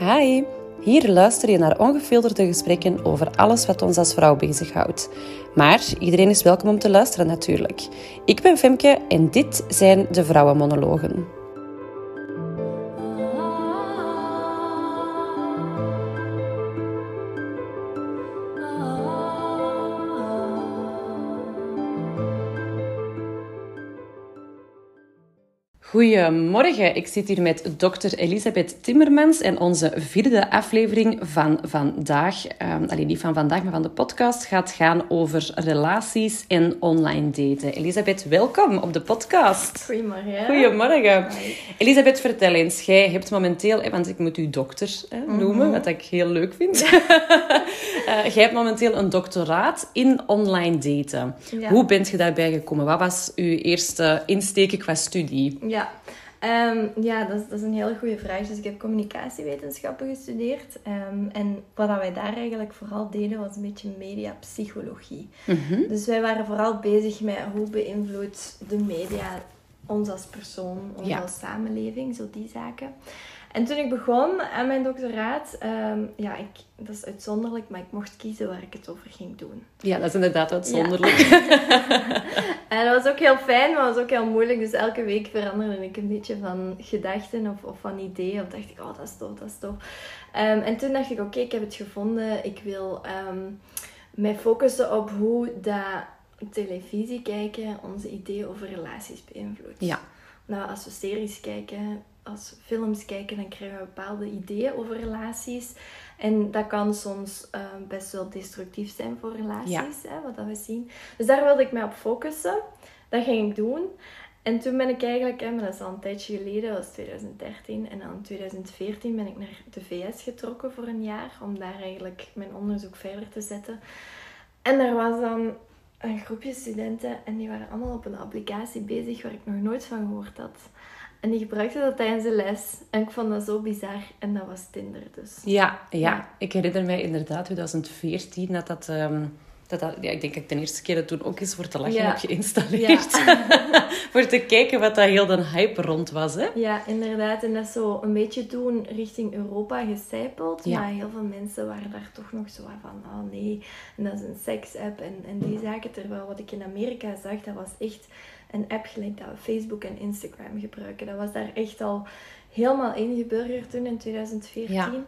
Hi, hier luister je naar ongefilterde gesprekken over alles wat ons als vrouw bezighoudt. Maar iedereen is welkom om te luisteren natuurlijk. Ik ben Femke en dit zijn de Vrouwenmonologen. Goedemorgen, ik zit hier met dokter Elisabeth Timmermans en onze vierde aflevering van vandaag, um, alleen niet van vandaag, maar van de podcast, gaat gaan over relaties en online daten. Elisabeth, welkom op de podcast. Goedemorgen. Goedemorgen. Elisabeth, vertel eens, jij hebt momenteel, want ik moet u dokter hè, noemen, mm wat ik heel leuk vind. uh, jij hebt momenteel een doctoraat in online daten. Ja. Hoe bent je daarbij gekomen? Wat was uw eerste insteken qua studie? Ja. Ja, um, ja dat, is, dat is een hele goede vraag. Dus ik heb communicatiewetenschappen gestudeerd. Um, en wat wij daar eigenlijk vooral deden, was een beetje mediapsychologie. Mm Dus wij waren vooral bezig met hoe beïnvloedt de media ons als persoon, ons ja. als samenleving, zo die zaken. En toen ik begon aan mijn doctoraat, um, ja, ik, dat is uitzonderlijk, maar ik mocht kiezen waar ik het over ging doen. Ja, dat is inderdaad uitzonderlijk. en dat was ook heel fijn, maar dat was ook heel moeilijk. Dus elke week veranderde ik een beetje van gedachten of, of van ideeën. Of dacht ik, oh, dat is tof, dat is tof. Um, en toen dacht ik, oké, ik heb het gevonden. Ik wil um, mij focussen op hoe dat televisie kijken onze ideeën over relaties beïnvloedt. Ja. Nou, als we series kijken, als films kijken, dan krijgen we bepaalde ideeën over relaties. En dat kan soms uh, best wel destructief zijn voor relaties, ja. hè, wat dat we zien. Dus daar wilde ik mij op focussen. Dat ging ik doen. En toen ben ik eigenlijk, hè, maar dat is al een tijdje geleden, dat was 2013. En dan in 2014 ben ik naar de VS getrokken voor een jaar. Om daar eigenlijk mijn onderzoek verder te zetten. En daar was dan een groepje studenten en die waren allemaal op een applicatie bezig waar ik nog nooit van gehoord had. En die gebruikte dat tijdens de les. En ik vond dat zo bizar. En dat was Tinder dus. Ja, ja. ik herinner mij inderdaad 2014 dat dat... Um, dat, dat ja, ik denk dat ik de eerste keer dat toen ook eens voor te lachen heb geïnstalleerd. Ja. voor te kijken wat dat heel de hype rond was. Hè? Ja, inderdaad. En dat is zo een beetje toen richting Europa gecijpeld. Maar heel veel mensen waren daar toch nog zo van... Oh nee, en dat is een seks-app en, en die zaken. Terwijl wat ik in Amerika zag, dat was echt een app gelijk dat we Facebook en Instagram gebruiken. Dat was daar echt al helemaal ingeburgerd toen in 2014.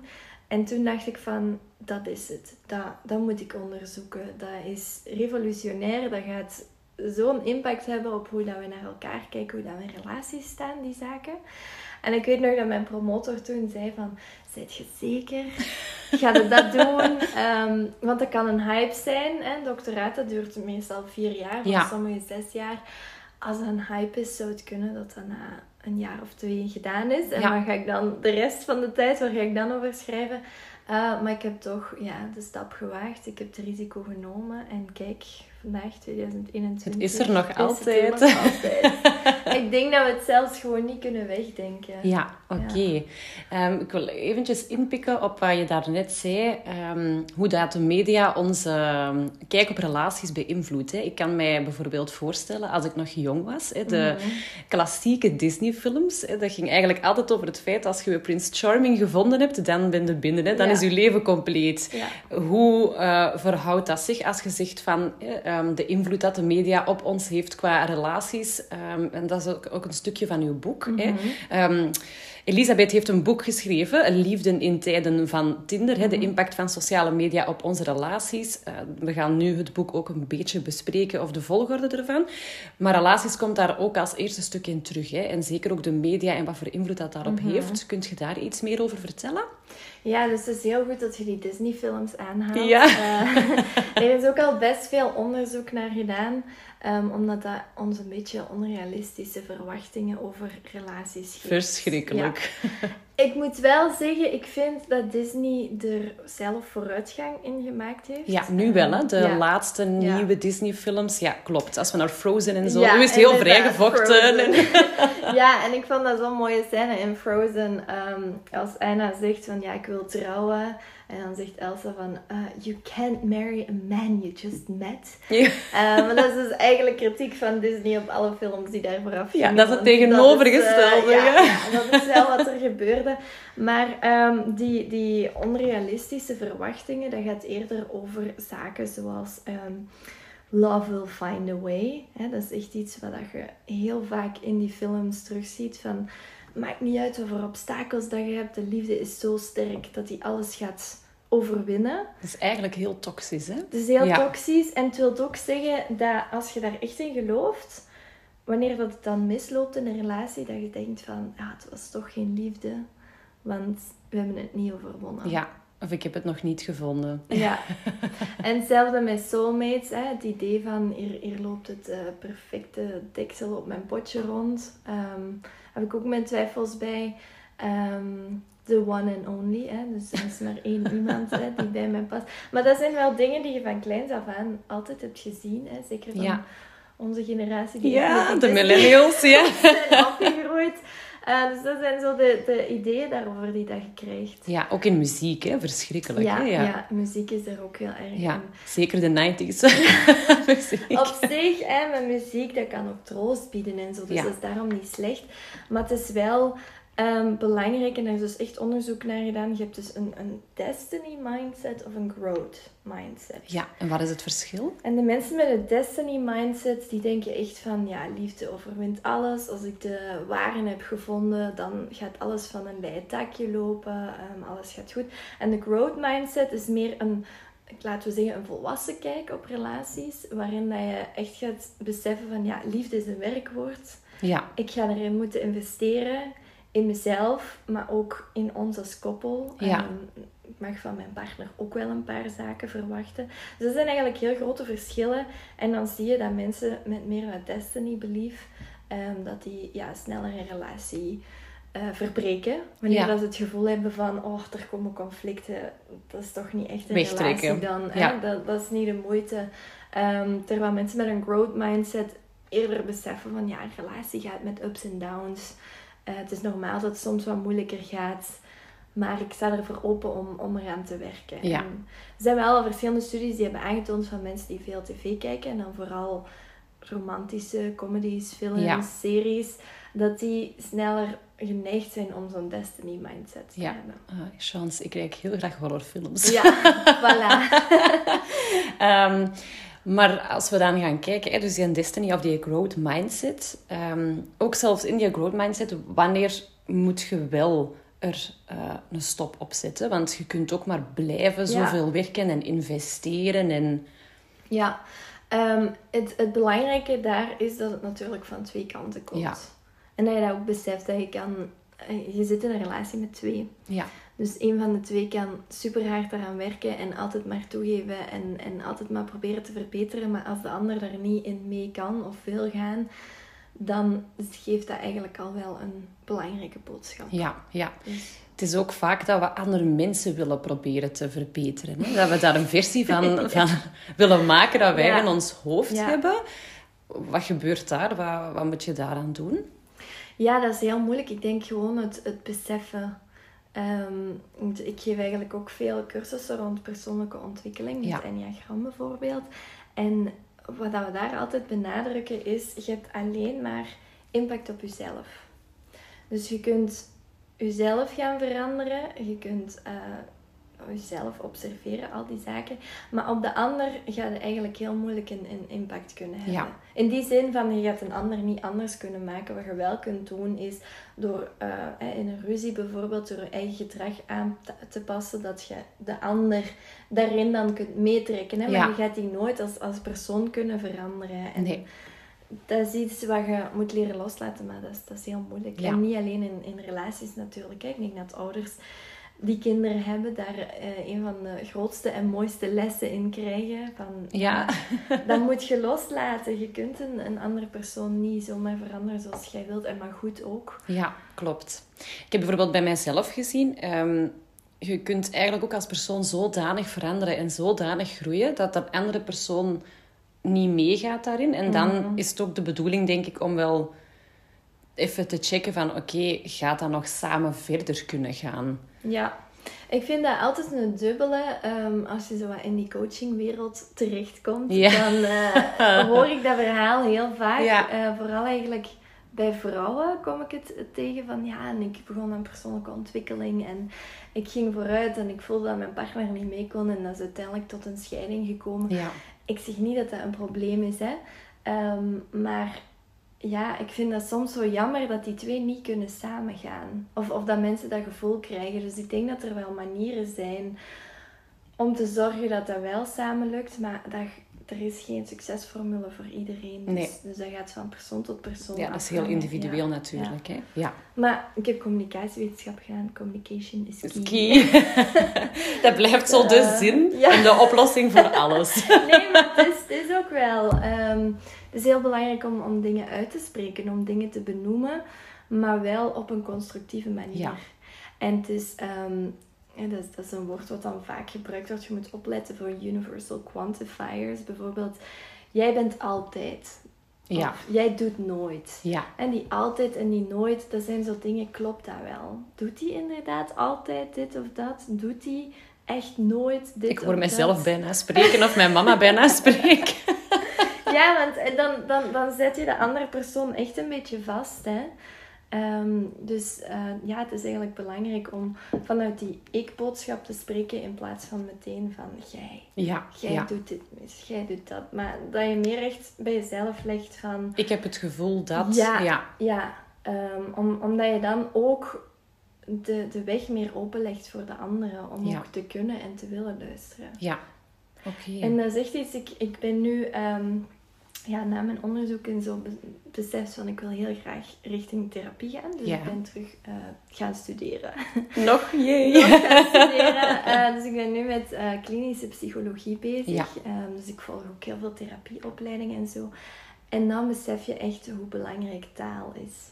En toen dacht ik van, dat is het. Dat, dat moet ik onderzoeken. Dat is revolutionair. Dat gaat zo'n impact hebben op hoe dat we naar elkaar kijken, hoe dat we in relaties staan, die zaken. En ik weet nog dat mijn promotor toen zei van, zijt je zeker? Ga je dat doen? Um, want dat kan een hype zijn. Hè? Doctoraat, dat duurt meestal vier jaar, of sommige zes jaar als het een hype is, zou het kunnen dat dat na een jaar of twee gedaan is. En ja. ga ik dan de rest van de tijd, waar ga ik dan over schrijven? Uh, maar ik heb toch ja, de stap gewaagd. Ik heb het risico genomen. En kijk, vandaag 2021. Het is er nog altijd. ik denk dat we het zelfs gewoon niet kunnen wegdenken. Ja, oké. Ehm, ik wil eventjes inpikken op wat je daarnet zei. Um, hoe dat de media onze um, kijk op relaties beïnvloedt. Ik kan mij bijvoorbeeld voorstellen, als ik nog jong was, de mm. klassieke Disney-films, dat ging eigenlijk altijd over het feit, als je Prince Charming gevonden hebt, dan ben je binnen. Dan is je leven compleet. Hoe uh, verhoudt dat zich als je zegt van... Um, de invloed dat de media op ons heeft qua relaties. Um, en dat is ook, ook, een stukje van uw boek. Mm -hmm. um, Elisabeth heeft een boek geschreven, Liefden in tijden van Tinder. Hè, de mhm. impact van sociale media op onze relaties. Uh, we gaan nu het boek ook een beetje bespreken, of de volgorde ervan. Maar relaties komt daar ook als eerste stuk in terug. Hè. En zeker ook de media en wat voor invloed dat daarop mm -hmm. heeft. Kunt je daar iets meer over vertellen? Ja, dus het is heel goed dat je die Disney-films aanhaalt. Ja. Uh, er is ook al best veel onderzoek naar gedaan. Um, omdat dat ons een beetje onrealistische verwachtingen over relaties geeft. Verschrikkelijk. Ja. Ik moet wel zeggen, ik vind dat Disney er zelf vooruitgang in gemaakt heeft. Ja, nu wel, hè. De ja. laatste nieuwe Disney-films. Ja, klopt. Als we naar Frozen en zo... Ja, nu is het heel vrijgevochten. En... ja, en ik vond dat zo'n mooie scène in Frozen. Um, als Anna zegt van, ja, ik wil trouwen. En dan zegt Elsa van, uh, you can't marry a man you just met. Ja. Uh, maar dat is dus eigenlijk kritiek van Disney op alle films die daar vooraf Ja, dat is het tegenovergestelde. Uh, ja, ja, dat is wel wat er gebeurde. Maar um, die, die onrealistische verwachtingen, dat gaat eerder over zaken zoals... Um, love will find a way. Dat is echt iets wat je heel vaak in die films terugziet. Van, maakt niet uit over obstakels dat je hebt. De liefde is zo sterk dat die alles gaat overwinnen. Dat is eigenlijk heel toxisch, hè? Het is heel toxisch. En het wil ook zeggen dat als je daar echt in gelooft, wanneer dat het dan misloopt in een relatie, dat je denkt van, ja, het was toch geen liefde. Want we hebben het niet overwonnen. Ja, of ik heb het nog niet gevonden. Ja. En hetzelfde met soulmates. Hè? Het idee van hier, hier loopt het uh, perfecte deksel op mijn potje rond. Um, heb ik ook mijn twijfels bij. Um, the one and only. Hè? Dus er is maar één iemand hè, die bij mij past. Maar dat zijn wel dingen die je van kleins af aan altijd hebt gezien. Hè? Zeker van onze generatie. Die ja, de millennials. Ja. zijn opgegroeid. Uh, dus dat zijn zo de, de ideeën daarover die dat je krijgt. Ja, ook in muziek, hè? verschrikkelijk. Ja, hè? Ja. ja, muziek is er ook heel erg ja, in. Zeker de 90s. Op zich, hè, met muziek, dat kan ook troost bieden en zo. Dus dat is daarom niet slecht. Maar het is wel Um, belangrijk, en daar is dus echt onderzoek naar gedaan. Je hebt dus een, een destiny mindset of een growth mindset. Ja, en wat is het verschil? En de mensen met een destiny mindset, die denken echt van, ja, liefde overwint alles. Als ik de waren heb gevonden, dan gaat alles van een bij takje lopen. Um, alles gaat goed. En de growth mindset is meer een, laten we zeggen, een volwassen kijk op relaties. Waarin dat je echt gaat beseffen van, ja, liefde is een werkwoord. Ja. Ik ga erin moeten investeren in mezelf, maar ook in ons als koppel. Ja. ik mag van mijn partner ook wel een paar zaken verwachten. Dus dat zijn eigenlijk heel grote verschillen. En dan zie je dat mensen met meer een destiny belief, um, dat die ja, sneller een relatie uh, verbreken. Wanneer dat ze het gevoel hebben van, oh, er komen conflicten. Dat is toch niet echt een relatie dan. Ja. Dat, dat is niet de moeite. Um, terwijl mensen met een growth mindset eerder beseffen van, ja, een relatie gaat met ups en downs. Uh, het is normaal dat het soms wat moeilijker gaat. Maar ik sta ervoor open om, om eraan te werken. Ja. er zijn wel verschillende studies die hebben aangetoond van mensen die veel tv kijken. En dan vooral romantische comedies, films, series. Dat die sneller geneigd zijn om zo'n destiny mindset te ja. hebben. Uh, chance, ik kijk heel graag horrorfilms. Ja, voilà. um, Maar als we dan gaan kijken, dus die destiny of die growth mindset. Ehm, ook zelfs in die growth mindset, wanneer moet je wel er uh, een stop op zetten? Want je kunt ook maar blijven zoveel werken en investeren. En... Ja, um, het, het belangrijke daar is dat het natuurlijk van twee kanten komt. Ja. En dat je dat ook beseft, dat je kan... Eh, je zit in een relatie met twee. Ja. Dus een van de twee kan super hard eraan werken en altijd maar toegeven en, en altijd maar proberen te verbeteren. Maar als de ander daar niet in mee kan of wil gaan, dan geeft dat eigenlijk al wel een belangrijke boodschap. Ja, ja. Dus- het is ook vaak dat we andere mensen willen proberen te verbeteren. Hè? Dat we daar een versie van, van willen maken dat wij in ons hoofd hebben. Wat gebeurt daar? Wat, wat moet je daaraan doen? Ja, dat is heel moeilijk. Ik denk gewoon het, het beseffen Um, ik geef eigenlijk ook veel cursussen rond persoonlijke ontwikkeling, met. Enneagram bijvoorbeeld. En wat we daar altijd benadrukken is, je hebt alleen maar impact op jezelf. Dus je kunt jezelf gaan veranderen, je kunt uh, jezelf observeren, al die zaken. Maar op de ander gaat je eigenlijk heel moeilijk een, een impact kunnen hebben. In die zin van, je gaat een ander niet anders kunnen maken. Wat je wel kunt doen, is door uh, in een ruzie bijvoorbeeld, door je eigen gedrag aan te passen, dat je de ander daarin dan kunt meetrekken. Hè? Maar je gaat die nooit als, als persoon kunnen veranderen. En nee. Dat is iets wat je moet leren loslaten, maar dat is, dat is heel moeilijk. En niet alleen in, in relaties natuurlijk. Hè. Ik denk dat ouders die kinderen hebben, daar uh, een van de grootste en mooiste lessen in krijgen. Van, ja. dat moet je loslaten. Je kunt een, een andere persoon niet zomaar veranderen zoals jij wilt. En maar goed ook. Ja, klopt. Ik heb bijvoorbeeld bij mijzelf gezien... Um, je kunt eigenlijk ook als persoon zodanig veranderen en zodanig groeien... dat dat andere persoon niet meegaat daarin. En dan mhm. is het ook de bedoeling, denk ik, om wel even te checken van... Oké, gaat dat nog samen verder kunnen gaan? Ja. Ik vind dat altijd een dubbele. Um, als je zo in die coachingwereld terechtkomt, dan uh, hoor ik dat verhaal heel vaak. Uh, vooral eigenlijk bij vrouwen kom ik het tegen van ja, en ik begon aan persoonlijke ontwikkeling en ik ging vooruit en ik voelde dat mijn partner niet mee kon en dat is uiteindelijk tot een scheiding gekomen. Ja. Ik zeg niet dat dat een probleem is, hè. Um, maar ja, ik vind dat soms zo jammer dat die twee niet kunnen samengaan. Of, of dat mensen dat gevoel krijgen. Dus ik denk dat er wel manieren zijn om te zorgen dat dat wel samen lukt. Maar dat, er is geen succesformule voor iedereen. Dus, nee. dus dat gaat van persoon tot persoon. Ja, dat is heel individueel natuurlijk. Hè? Ja. Maar ik heb communicatiewetenschap gedaan. Communication is key. key. dat blijft zo de uh, zin en de oplossing voor alles. nee, maar het is, het is ook wel... Um, het is heel belangrijk om, om dingen uit te spreken, om dingen te benoemen, maar wel op een constructieve manier. Ja. En het is... Um, ja, dat, is, dat is een woord wat dan vaak gebruikt wordt. Je moet opletten voor universal quantifiers. Bijvoorbeeld, jij bent altijd. Ja. jij doet nooit. Ja. En die altijd en die nooit, dat zijn zo dingen, klopt dat wel? Doet hij inderdaad altijd dit of dat? Doet hij echt nooit dit Ik hoor mezelf bijna spreken of mijn mama bijna spreken. ja, want dan, dan, dan zet je de andere persoon echt een beetje vast. Hè? Ehm, dus uh, ja, het is eigenlijk belangrijk om vanuit die ik-boodschap te spreken in plaats van meteen van jij. Ja, jij doet dit mis, jij doet dat. Maar dat je meer echt bij jezelf legt van... Ik heb het gevoel dat... Ja, ja. ja um, om, omdat je dan ook de, de weg meer openlegt voor de anderen. Om ook te kunnen en te willen luisteren. Ja, oké. En dat is echt iets... Ik, ik ben nu... Um, ja, na mijn onderzoek en zo besef van ik wil heel graag richting therapie gaan. Dus ik ben terug uh, gaan studeren. Nog? Jee. Nog gaan studeren. Uh, dus ik ben nu met uh, klinische psychologie bezig. Ja. Um, dus ik volg ook heel veel therapieopleidingen en zo. En dan besef je echt hoe belangrijk taal is.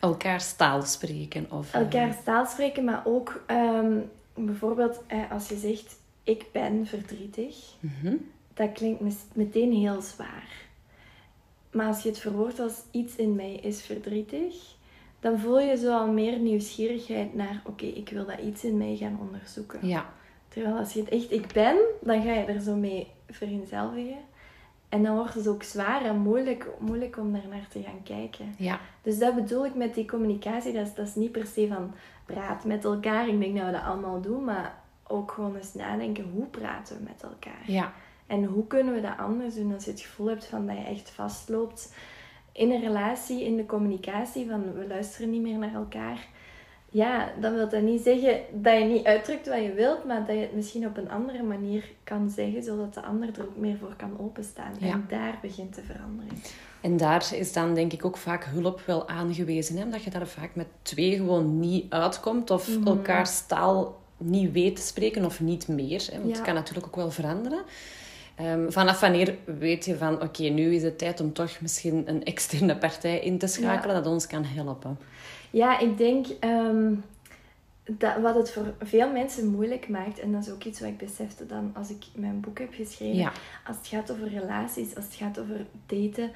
Elkaars taal spreken? Of, Elkaars taal spreken, maar ook um, bijvoorbeeld als je zegt ik ben verdrietig. Mm dat klinkt meteen heel zwaar. Maar als je het verwoordt als iets in mij is verdrietig, dan voel je zo al meer nieuwsgierigheid naar, oké, ik wil dat iets in mij gaan onderzoeken. Ja. Terwijl als je het echt ik ben, dan ga je er zo mee vereenzelvigen. En dan wordt het ook zwaar en moeilijk, moeilijk om daar naar te gaan kijken. Ja. Dus dat bedoel ik met die communicatie. Dat is, dat is niet per se van praat met elkaar. Ik denk dat we dat allemaal doen, maar ook gewoon eens nadenken hoe praten we met elkaar. Ja. En hoe kunnen we dat anders doen als je het gevoel hebt van dat je echt vastloopt in een relatie, in de communicatie, van we luisteren niet meer naar elkaar. Ja, dan wil dat niet zeggen dat je niet uitdrukt wat je wilt, maar dat je het misschien op een andere manier kan zeggen, zodat de ander er ook meer voor kan openstaan. En daar begint de verandering. En daar is dan denk ik ook vaak hulp wel aangewezen, hè? omdat je daar vaak met twee gewoon niet uitkomt of mm elkaars taal niet weet te spreken of niet meer. Hè? Want het kan natuurlijk ook wel veranderen. Um, vanaf wanneer weet je van, oké, nu is het tijd om toch misschien een externe partij in te schakelen dat ons kan helpen? Ja, ik denk um, dat wat het voor veel mensen moeilijk maakt, en dat is ook iets wat ik besefte dan als ik mijn boek heb geschreven, als het gaat over relaties, als het gaat over daten,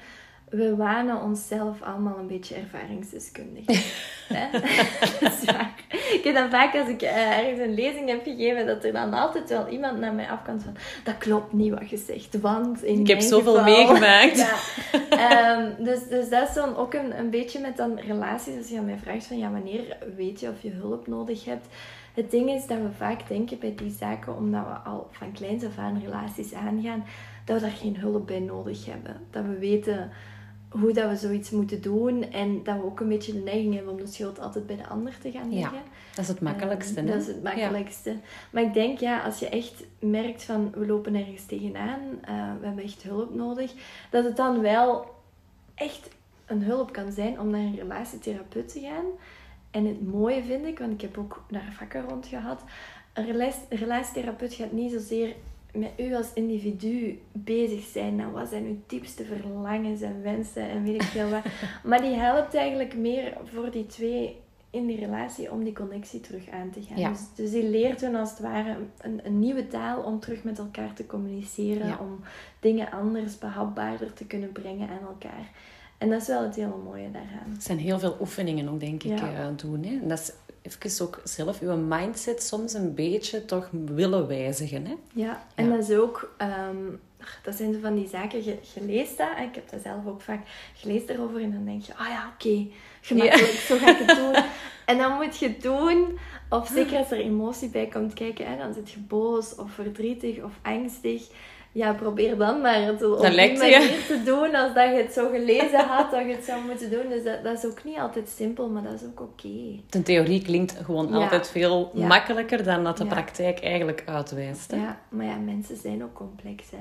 we wanen onszelf allemaal een beetje ervaringsdeskundig. dat is waar. Ik heb dan vaak als ik uh, ergens een lezing heb gegeven, dat er dan altijd wel iemand naar mij afkomt van dat klopt niet wat je zegt, want in Ik heb zoveel meegemaakt. Ja. Ehm, dus, dus dat is dan ook een, een beetje met dan relaties. Als je aan mij vraagt van ja, wanneer weet je of je hulp nodig hebt? Het ding is dat we vaak denken bij die zaken, omdat we al van kleins af aan relaties aangaan, dat we daar geen hulp bij nodig hebben. Dat we weten hoe dat we zoiets moeten doen. En dat we ook een beetje de neiging hebben om de schuld altijd bij de ander te gaan leggen. Ja, dat is het makkelijkste. dat is het makkelijkste. Maar ik denk, ja, als je echt merkt van we lopen ergens tegenaan, uh, we hebben echt hulp nodig, dat het dan wel echt een hulp kan zijn om naar een relatietherapeut te gaan. En het mooie vind ik, want ik heb ook naar vakken rond gehad, een relatietherapeut gaat niet zozeer met u als individu bezig zijn. Nou, wat zijn uw diepste verlangens en wensen en weet ik veel wat. maar die helpt eigenlijk meer voor die twee in die relatie om die connectie terug aan te gaan. Dus, dus, die leert hun als het ware een, een, nieuwe taal om terug met elkaar te communiceren. Om dingen anders behapbaarder te kunnen brengen aan elkaar. En dat is wel het hele mooie daaraan. Er zijn heel veel oefeningen ook, denk ik, Ja. eh, doen. Hè? En dat is even ook zelf uw mindset soms een beetje toch willen wijzigen. Hè? Ja, en Ja. dat is ook, ehm, dat zijn zo van die zaken, je, je leest dat, ik heb dat zelf ook vaak, je leest erover en dan denk je, ah ja, oké, gemakkelijk, zo ga ik het doen. En dan moet je het doen, of zeker als er emotie bij komt kijken, hè, dan zit je boos of verdrietig of angstig. Ja, probeer dan maar het op die je. manier te doen als dat je het zo gelezen had, dat je het zou moeten doen. Dus dat, dat is ook niet altijd simpel, maar dat is ook oké. De theorie klinkt gewoon Ja. altijd veel Ja. makkelijker dan dat de Ja. praktijk eigenlijk uitwijst. Hè? Ja, maar ja, mensen zijn ook complex, hè.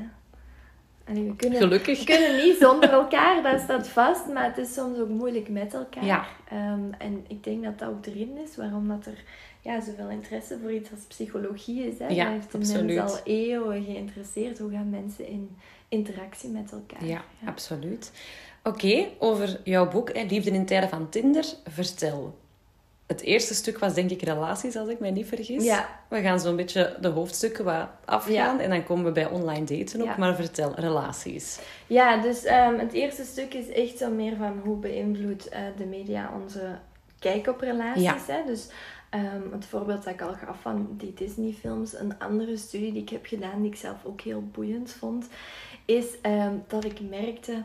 Allee, we kunnen, Gelukkig. We kunnen niet zonder elkaar, dat staat vast, maar het is soms ook moeilijk met elkaar. Ja. Ehm, en ik denk dat dat ook de reden is waarom dat er ja, zoveel interesse voor iets als psychologie is. Hè. Ja, dat heeft de absoluut. mens al eeuwen geïnteresseerd. Hoe gaan mensen in interactie met elkaar? Ja, absoluut. Oké, over jouw boek, hè, Liefde in tijden van Tinder, vertel. Het eerste stuk was denk ik relaties, als ik mij niet vergis. Ja. We gaan zo'n beetje de hoofdstukken wat afgaan Ja. en dan komen we bij online daten ook. Ja. Maar vertel, relaties. Ja, dus ehm, het eerste stuk is echt zo meer van hoe beïnvloedt eh, de media onze kijk op relaties. Hè? Dus ehm, het voorbeeld dat ik al gaf van die Disney-films, een andere studie die ik heb gedaan, die ik zelf ook heel boeiend vond, is ehm, dat ik merkte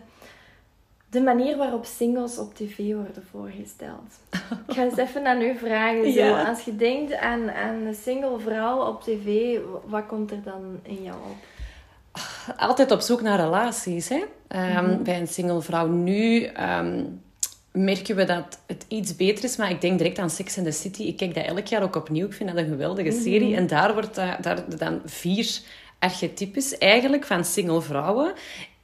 de manier waarop singles op tv worden voorgesteld. Ik ga eens even aan u vragen. Zo, Ja. Als je denkt aan, aan een single vrouw op tv, wat komt er dan in jou op? Altijd op zoek naar relaties. Hè? Ehm, Mhm. Bij een single vrouw nu ehm, merken we dat het iets beter is. Maar ik denk direct aan Sex and the City. Ik kijk dat elk jaar ook opnieuw. Ik vind dat een geweldige Mhm. serie. En daar wordt daar dan vier archetypes eigenlijk van single vrouwen.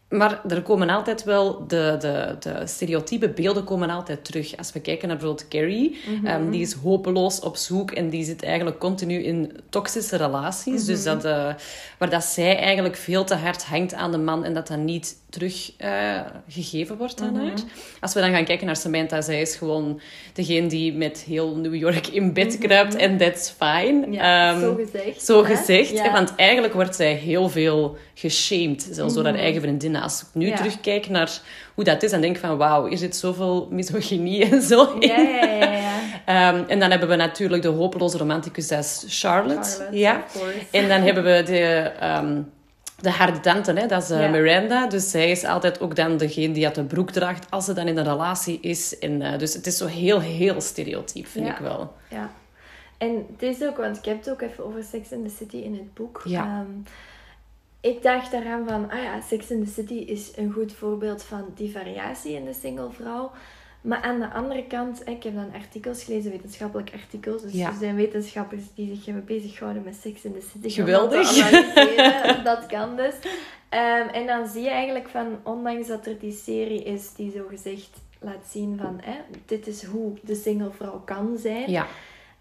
Maar er komen altijd wel, de, de, de stereotype beelden komen altijd terug. Als we kijken naar bijvoorbeeld Carrie, ehm, die is hopeloos op zoek en die zit eigenlijk continu in toxische relaties. Dus dat, eh, waar dat zij eigenlijk veel te hard hangt aan de man en dat dat niet terug eh, gegeven wordt aan haar. Als we dan gaan kijken naar Samantha, zij is gewoon degene die met heel New York in bed kruipt en that's fine. Ja, Ehm, zo gezegd. zo gezegd, Ja. want eigenlijk wordt zij heel veel geshamed, zelfs door haar eigen Als ik nu. Ja. terugkijk naar hoe dat is, dan denk ik van wauw, hier zit zoveel misogynie en zo in. Ja, ja, ja. ja. Ehm, en dan hebben we natuurlijk de hopeloze romanticus, dat is Charlotte. Charlotte, ja. En dan hebben we de, ehm, de harde tante, hè, dat is eh, Ja. Miranda. Dus zij is altijd ook dan degene die uit de broek draagt als ze dan in een relatie is. En, eh, dus het is zo heel, heel stereotyp, vind Ja. ik wel. Ja. En het is ook, want ik heb het ook even over Sex in the City in het boek. Ja. Ehm, ik dacht daaraan van, ah ja, Sex in the City is een goed voorbeeld van die variatie in de single vrouw. Maar aan de andere kant, ik heb dan artikels gelezen, wetenschappelijke artikels. Dus Ja. er zijn wetenschappers die zich hebben bezighouden met Sex in the City. Geweldig. Dat dat kan dus. Ehm, en dan zie je eigenlijk van, ondanks dat er die serie is die zo gezegd laat zien van, hè, dit is hoe de single vrouw kan zijn Ja,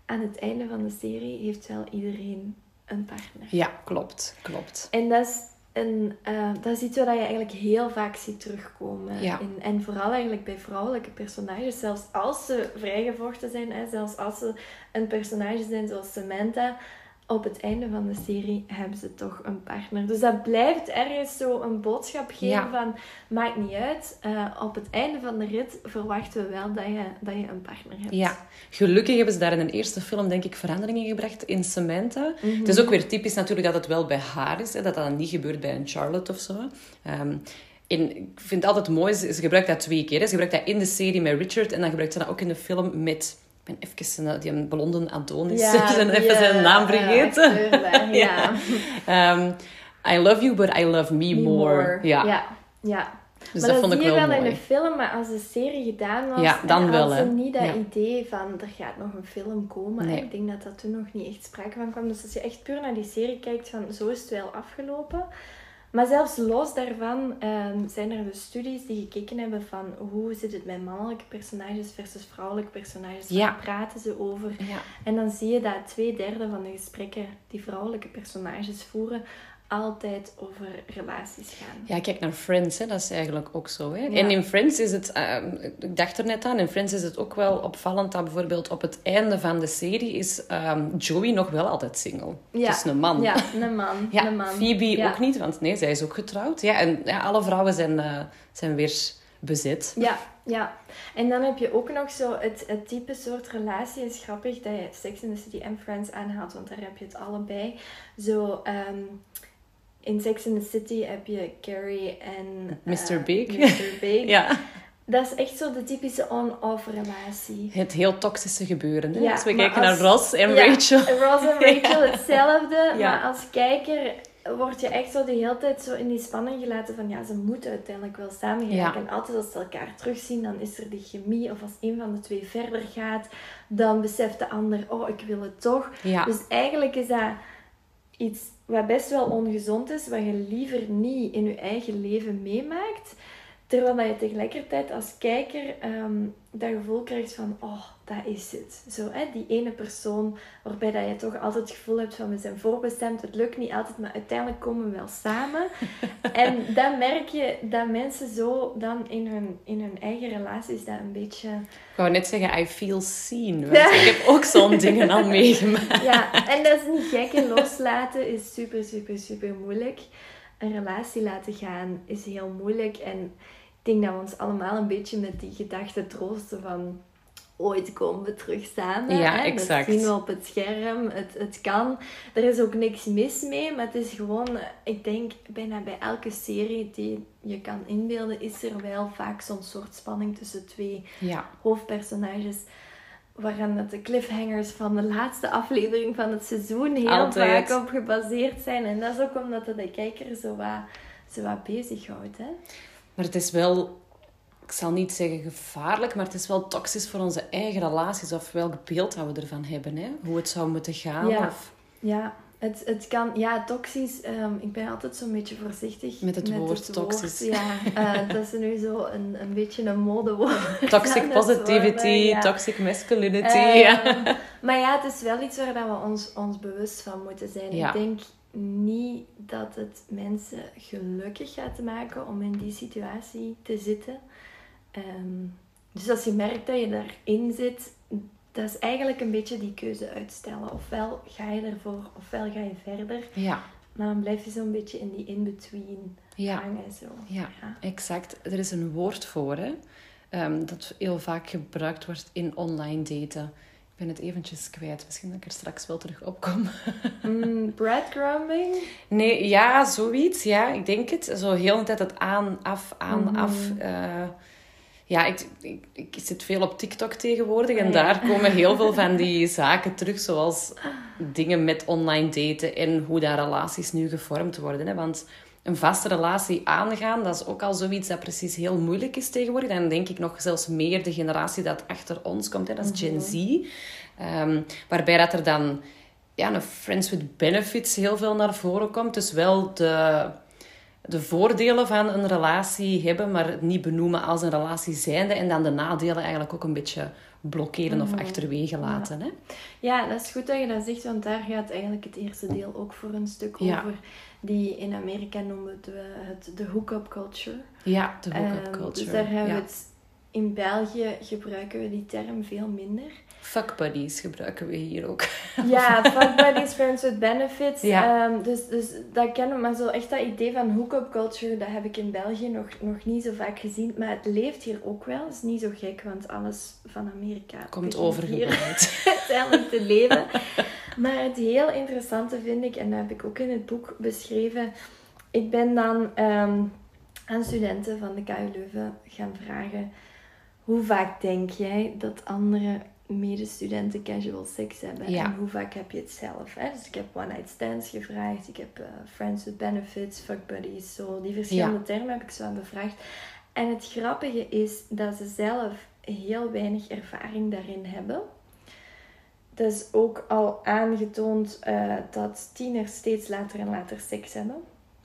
aan het einde van de serie heeft wel iedereen een partner. ja klopt, klopt. En dat is, een, eh, dat is iets wat je eigenlijk heel vaak ziet terugkomen. Ja. In, en vooral eigenlijk bij vrouwelijke personages. Zelfs als ze vrijgevochten zijn, hè, zelfs als ze een personage zijn zoals Samantha, op het einde van de serie hebben ze toch een partner. Dus dat blijft ergens zo een boodschap geven Ja. van, maakt niet uit. eh, op het einde van de rit verwachten we wel dat je, dat je een partner hebt. Ja, gelukkig hebben ze daar in een eerste film, denk ik, veranderingen gebracht in Samantha. Mhm. Het is ook weer typisch natuurlijk dat het wel bij haar is, hè, dat dat niet gebeurt bij een Charlotte of zo. Ehm, en ik vind het altijd mooi, ze, ze gebruikt dat twee keer. Hè. Ze gebruikt dat in de serie met Richard en dan gebruikt ze dat ook in de film met... Ik ben even zijn, die een blonde Adonis. ben die, even zijn eh, naam eh, vergeten. daar, ja. Ehm, I love you, but I love me, Me more. Ja. ja. ja. Dus maar dat dat vond ik zie je wel in de film, maar als de serie gedaan was, Ja, dan wel, ze niet dat Ja. idee van er gaat nog een film komen. Nee. Ik denk dat dat toen nog niet echt sprake van kwam. Dus als je echt puur naar die serie kijkt, van zo is het wel afgelopen. Maar zelfs los daarvan ehm, zijn er dus studies die gekeken hebben van hoe zit het met mannelijke personages versus vrouwelijke personages. Waar Ja. praten ze over? Ja. En dan zie je dat twee derde van de gesprekken die vrouwelijke personages voeren, altijd over relaties gaan. Ja, kijk naar Friends, hè. dat is eigenlijk ook zo. Hè. Ja. En in Friends is het, ehm, ik dacht er net aan, in Friends is het ook wel opvallend dat bijvoorbeeld op het einde van de serie is ehm, Joey nog wel altijd single. Ja. Dus een man. Ja, een man. Ja, een man. Phoebe Ja. ook niet, want nee, zij is ook getrouwd. Ja, en ja, alle vrouwen zijn, eh, zijn weer bezet. Ja, ja. En dan heb je ook nog zo het, het type soort relatie. Is grappig dat je Sex in the City en Friends aanhaalt, want daar heb je het allebei. Zo, ehm, in Sex in the City heb je Carrie en... Mr. Big. Mr. Big. ja. Dat is echt zo de typische on-off relatie. Het heel toxische gebeuren. Hè? Ja, we kijken als- naar Ross en Ja, Rachel. Ross en Rachel Ja. hetzelfde. Maar als kijker word je echt zo de hele tijd zo in die spanning gelaten van ja, ze moeten uiteindelijk wel samen geraken. En altijd als ze elkaar terugzien, dan is er die chemie. Of als een van de twee verder gaat, dan beseft de ander, oh, ik wil het toch. Dus eigenlijk is dat iets wat best wel ongezond is, wat je liever niet in je eigen leven meemaakt. Terwijl dat je tegelijkertijd als kijker ehm, dat gevoel krijgt van, oh, dat is het. Zo, hè, die ene persoon waarbij dat je toch altijd het gevoel hebt van, we zijn voorbestemd, het lukt niet altijd, maar uiteindelijk komen we wel samen. en dan merk je dat mensen zo dan in hun, in hun eigen relaties dat een beetje... Ik wou net zeggen, I feel seen. Want ik heb ook zo'n dingen al meegemaakt. Ja, en dat is niet gek. En loslaten is super, super, super moeilijk. Een relatie laten gaan is heel moeilijk. En ik denk dat we ons allemaal een beetje met die gedachte troosten van... Ooit komen we terug samen. Ja, hè? exact. Dat zien we op het scherm. Het, het kan. Er is ook niks mis mee. Maar het is gewoon... Ik denk, bijna bij elke serie die je kan inbeelden... is er wel vaak zo'n soort spanning tussen twee Ja. hoofdpersonages. Waaraan dat de cliffhangers van de laatste aflevering van het seizoen heel Altijd. vaak op gebaseerd zijn. En dat is ook omdat het de kijker zo wat, zo wat bezighoudt. Hè? Maar het is wel, ik zal niet zeggen gevaarlijk, maar het is wel toxisch voor onze eigen relaties. Of welk beeld dat we ervan hebben. Hè? Hoe het zou moeten gaan. Ja. Of Ja, het, het kan... Ja, toxisch. ehm, ik ben altijd zo'n beetje voorzichtig Met het woord toxisch. Ja, eh, dat is nu zo een, een beetje een modewoord. toxic positivity, ja. toxic masculinity. Ehm, ja. Maar ja, het is wel iets waar dat we ons, ons bewust van moeten zijn. Ja. Ik denk niet dat het mensen gelukkig gaat maken om in die situatie te zitten. Ehm, dus als je merkt dat je daarin zit, dat is eigenlijk een beetje die keuze uitstellen. Ofwel ga je ervoor, ofwel ga je verder. ja. Maar dan blijf je zo'n beetje in die in-between Ja. hangen. Zo. Ja, Ja. exact. Er is een woord voor, hè, ehm, dat heel vaak gebruikt wordt in online daten. Ik ben het eventjes kwijt. Misschien dat ik er straks wel terug op kom. Mm, breadcrumbing? Nee, ja, zoiets. Ja, ik denk het. Zo heel de tijd het aan, af, aan, Mhm. af. eh, ja, ik, ik, ik zit veel op TikTok tegenwoordig. En Ah, ja. daar komen heel veel van die zaken terug. Zoals dingen met online daten. En hoe daar relaties nu gevormd worden. Hè. Want een vaste relatie aangaan, dat is ook al zoiets dat precies heel moeilijk is tegenwoordig. Dan denk ik nog zelfs meer de generatie dat achter ons komt. Hè. Dat is Gen Z. Ehm, waarbij dat er dan ja, een friends with benefits heel veel naar voren komt. Dus wel de, de voordelen van een relatie hebben, maar het niet benoemen als een relatie zijnde. En dan de nadelen eigenlijk ook een beetje blokkeren of achterwege laten. Hè? Ja, dat is goed dat je dat zegt, want daar gaat eigenlijk het eerste deel ook voor een stuk Ja. over. Die in Amerika noemen we het de hookup culture. Ja, de hookup Ehm, culture. Dus daar hebben ja. we het... In België gebruiken we die term veel minder. Fuck buddies gebruiken we hier ook. Ja, fuck buddies, friends with benefits. Ja. Ehm, dus, dus dat kennen we. Maar zo echt dat idee van hookup culture, dat heb ik in België nog, nog niet zo vaak gezien. Maar het leeft hier ook wel. Het is niet zo gek, want alles van Amerika Komt overgewaaid. uiteindelijk te leven. Maar het heel interessante vind ik, en dat heb ik ook in het boek beschreven. Ik ben dan ehm, aan studenten van de KU Leuven gaan vragen: hoe vaak denk jij dat andere medestudenten casual seks hebben? Ja. En hoe vaak heb je het zelf? Hè? Dus ik heb one night stands gevraagd, ik heb eh, friends with benefits, fuck buddies, zo die verschillende Ja. termen heb ik zo aan bevraagd. En het grappige is dat ze zelf heel weinig ervaring daarin hebben. Het is ook al aangetoond eh, dat tieners steeds later en later seks hebben.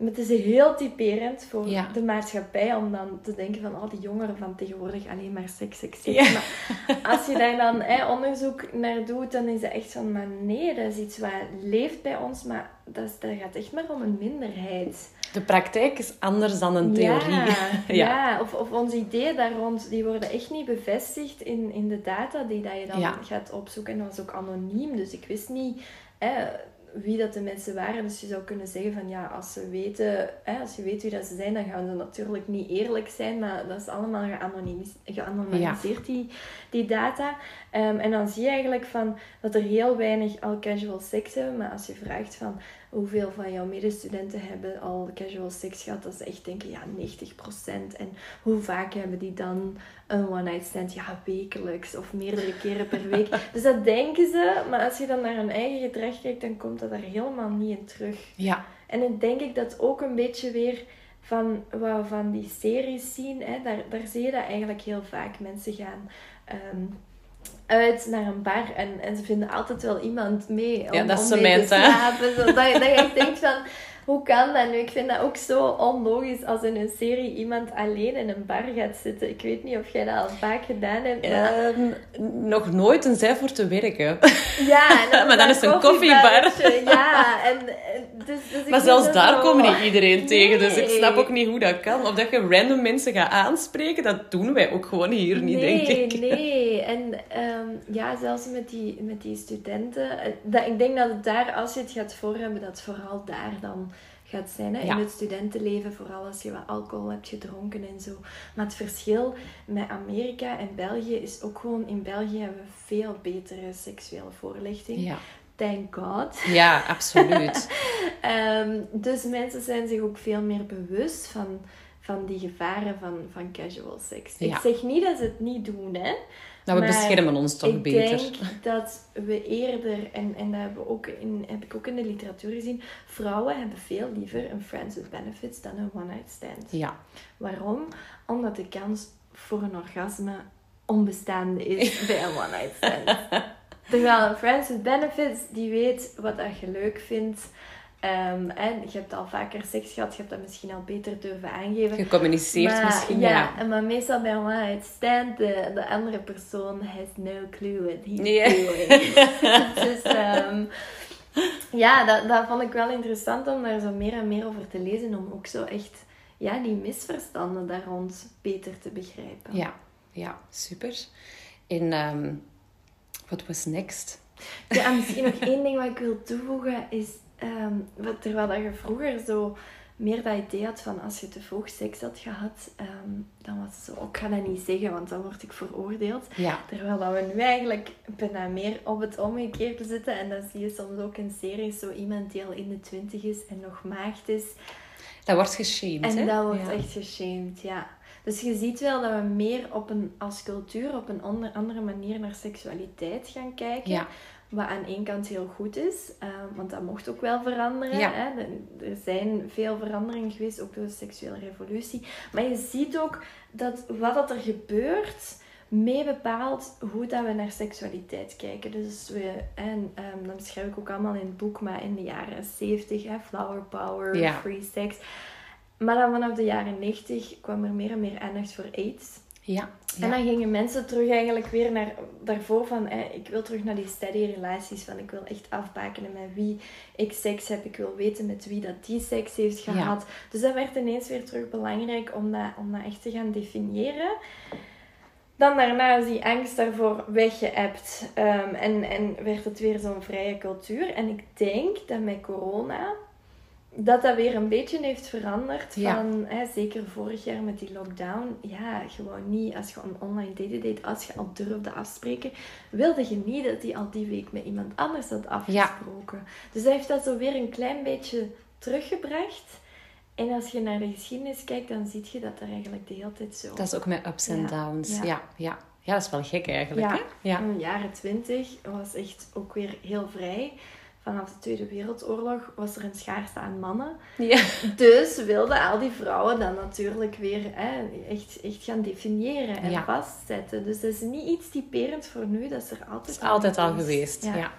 Maar het is heel typerend voor Ja. de maatschappij om dan te denken van oh, die jongeren van tegenwoordig alleen maar seks, seks, seks. Ja. Maar als je daar dan onderzoek naar doet, dan is het echt van, maar nee, dat is iets wat leeft bij ons, maar dat, is, dat gaat echt maar om een minderheid. De praktijk is anders dan een theorie. Ja, Ja. ja. Of, of onze ideeën daar rond, die worden echt niet bevestigd in, in de data die dat je dan gaat opzoeken. En dat was ook anoniem, dus ik wist niet... wie dat de mensen waren. Dus je zou kunnen zeggen van ja, als ze weten, hè, als je weet wie dat ze zijn, dan gaan ze natuurlijk niet eerlijk zijn, maar dat is allemaal geanonimiseerd, die, die data. Ehm, en dan zie je eigenlijk van dat er heel weinig al casual seks hebben, maar als je vraagt van hoeveel van jouw medestudenten hebben al casual seks gehad, dat is echt denken ja 90%. En hoe vaak hebben die dan een one night stand? Ja, wekelijks of meerdere keren per week. dus dat denken ze, maar als je dan naar hun eigen gedrag kijkt, dan komt dat er helemaal niet in terug. Ja. En dan denk ik dat ook een beetje weer van wat we van die series zien, hè, daar, daar zie je dat eigenlijk heel vaak. Mensen gaan ehm, uit naar een bar en, en ze vinden altijd wel iemand mee om, ja, dat is om mee te slapen. Zodat dat je echt denkt van hoe kan dat nu? Ik vind dat ook zo onlogisch als in een serie iemand alleen in een bar gaat zitten. Ik weet niet of jij dat al vaak gedaan hebt. Maar... Ehm, nog nooit, tenzij voor te werken. Ja, maar dan is het een koffiebar. Ja, en, dus, dus maar zelfs daar zo... komen niet iedereen tegen. Dus ik snap ook niet hoe dat kan. Of dat je random mensen gaat aanspreken, dat doen wij ook gewoon hier niet, nee, denk ik. Nee, en um, ja, zelfs met die, met die studenten. Eh, dat, ik denk dat het daar, als je het gaat voor hebben, dat vooral daar dan gaat zijn. Hè? In het studentenleven, vooral als je wat alcohol hebt gedronken en zo. Maar het verschil met Amerika en België is ook gewoon... In België hebben we veel betere seksuele voorlichting. Ja. Thank God. Ja, absoluut. um, dus mensen zijn zich ook veel meer bewust van, van die gevaren van, van casual seks. Ik zeg niet dat ze het niet doen, hè. Nou, we beschermen ons toch beter. Ik denk dat we eerder, en, en dat hebben we ook in, heb ik ook in de literatuur gezien, vrouwen hebben veel liever een friends with benefits dan een one-night stand. Ja. Waarom? Omdat de kans voor een orgasme onbestaande is bij een one-night stand. Terwijl een friends with benefits, die weet wat dat je leuk vindt. Um, en je hebt al vaker seks gehad, je hebt dat misschien al beter durven aangeven. Gecommuniceerd misschien, ja. ja. Maar meestal bij one night stand, de, de andere persoon has no clue what he's doing. dus um, ja, dat, dat vond ik wel interessant om daar zo meer en meer over te lezen. Om ook zo echt ja, die misverstanden daar rond beter te begrijpen. Ja, ja super. En um, wat was next? Ja, misschien nog één ding wat ik wil toevoegen is Um, terwijl dat je vroeger zo meer dat idee had van als je te vroeg seks had gehad, ehm, dan was het zo, ik ga dat niet zeggen, want dan word ik veroordeeld. Ja. Terwijl dat we nu eigenlijk bijna meer op het omgekeerde zitten. En dan zie je soms ook in series zo iemand die al in de twintig is en nog maagd is. Dat wordt geshamed, En dat wordt echt geshamed, ja. Dus je ziet wel dat we meer op een, als cultuur op een andere manier naar seksualiteit gaan kijken. Ja. Wat aan één kant heel goed is, uh, want dat mocht ook wel veranderen. Hè? Er zijn veel veranderingen geweest, ook door de seksuele revolutie. Maar je ziet ook dat wat dat er gebeurt, mee bepaalt hoe dat we naar seksualiteit kijken. Dus we, en um, dat beschrijf ik ook allemaal in het boek, maar in de jaren 70, hè, flower power, free sex. Maar dan vanaf de jaren 90 kwam er meer en meer aandacht voor AIDS. Ja, En dan gingen mensen terug eigenlijk weer naar daarvoor van ik wil terug naar die steady relaties van ik wil echt afbakenen met wie ik seks heb. Ik wil weten met wie dat die seks heeft gehad. Dus dat werd ineens weer terug belangrijk om dat, om dat echt te gaan definiëren. Dan daarna is die angst daarvoor weggeëpt um, en, en werd het weer zo'n vrije cultuur. En ik denk dat met corona dat dat weer een beetje heeft veranderd. Van, hè, zeker vorig jaar met die lockdown. Ja, gewoon niet als je een online date deed, als je al durfde afspreken, wilde je niet dat die al die week met iemand anders had afgesproken. Dus hij heeft dat zo weer een klein beetje teruggebracht. En als je naar de geschiedenis kijkt, dan zie je dat er eigenlijk de hele tijd zo... Dat is ook met ups en downs. Ja. ja. ja. dat is wel gek eigenlijk. Ja, hè? ja. in de jaren twintig was echt ook weer heel vrij vanaf de Tweede Wereldoorlog was er een schaarste aan mannen. Ja. Dus wilden al die vrouwen dan natuurlijk weer hè, echt, echt gaan definiëren en vastzetten. Dus dat is niet iets typerend voor nu, dat is er altijd, is altijd al geweest. Ja.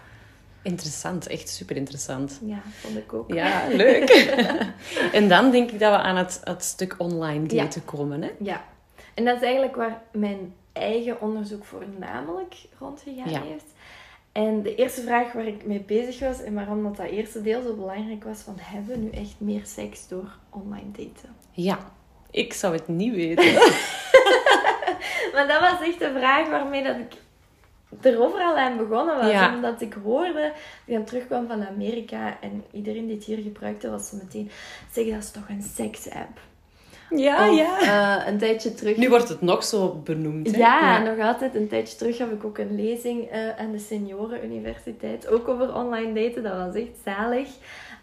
Interessant, echt super interessant. Ja, vond ik ook. Ja, leuk. en dan denk ik dat we aan het, het stuk online daten komen. Hè? Ja, en dat is eigenlijk waar mijn eigen onderzoek voornamelijk rondgegaan heeft. En de eerste vraag waar ik mee bezig was en waarom dat, dat eerste deel zo belangrijk was, van hebben we nu echt meer seks door online daten? Ja, ik zou het niet weten. maar dat was echt de vraag waarmee dat ik er overal aan begonnen was. Omdat ik hoorde, ik dan terugkwam van Amerika en iedereen die het hier gebruikte, was ze meteen, zeg dat is toch een seks-app. Ja, ja. Uh, een tijdje terug. Nu wordt het nog zo benoemd. Hè? Ja, nog altijd. Een tijdje terug heb ik ook een lezing uh, aan de Seniorenuniversiteit. Ook over online daten. Dat was echt zalig.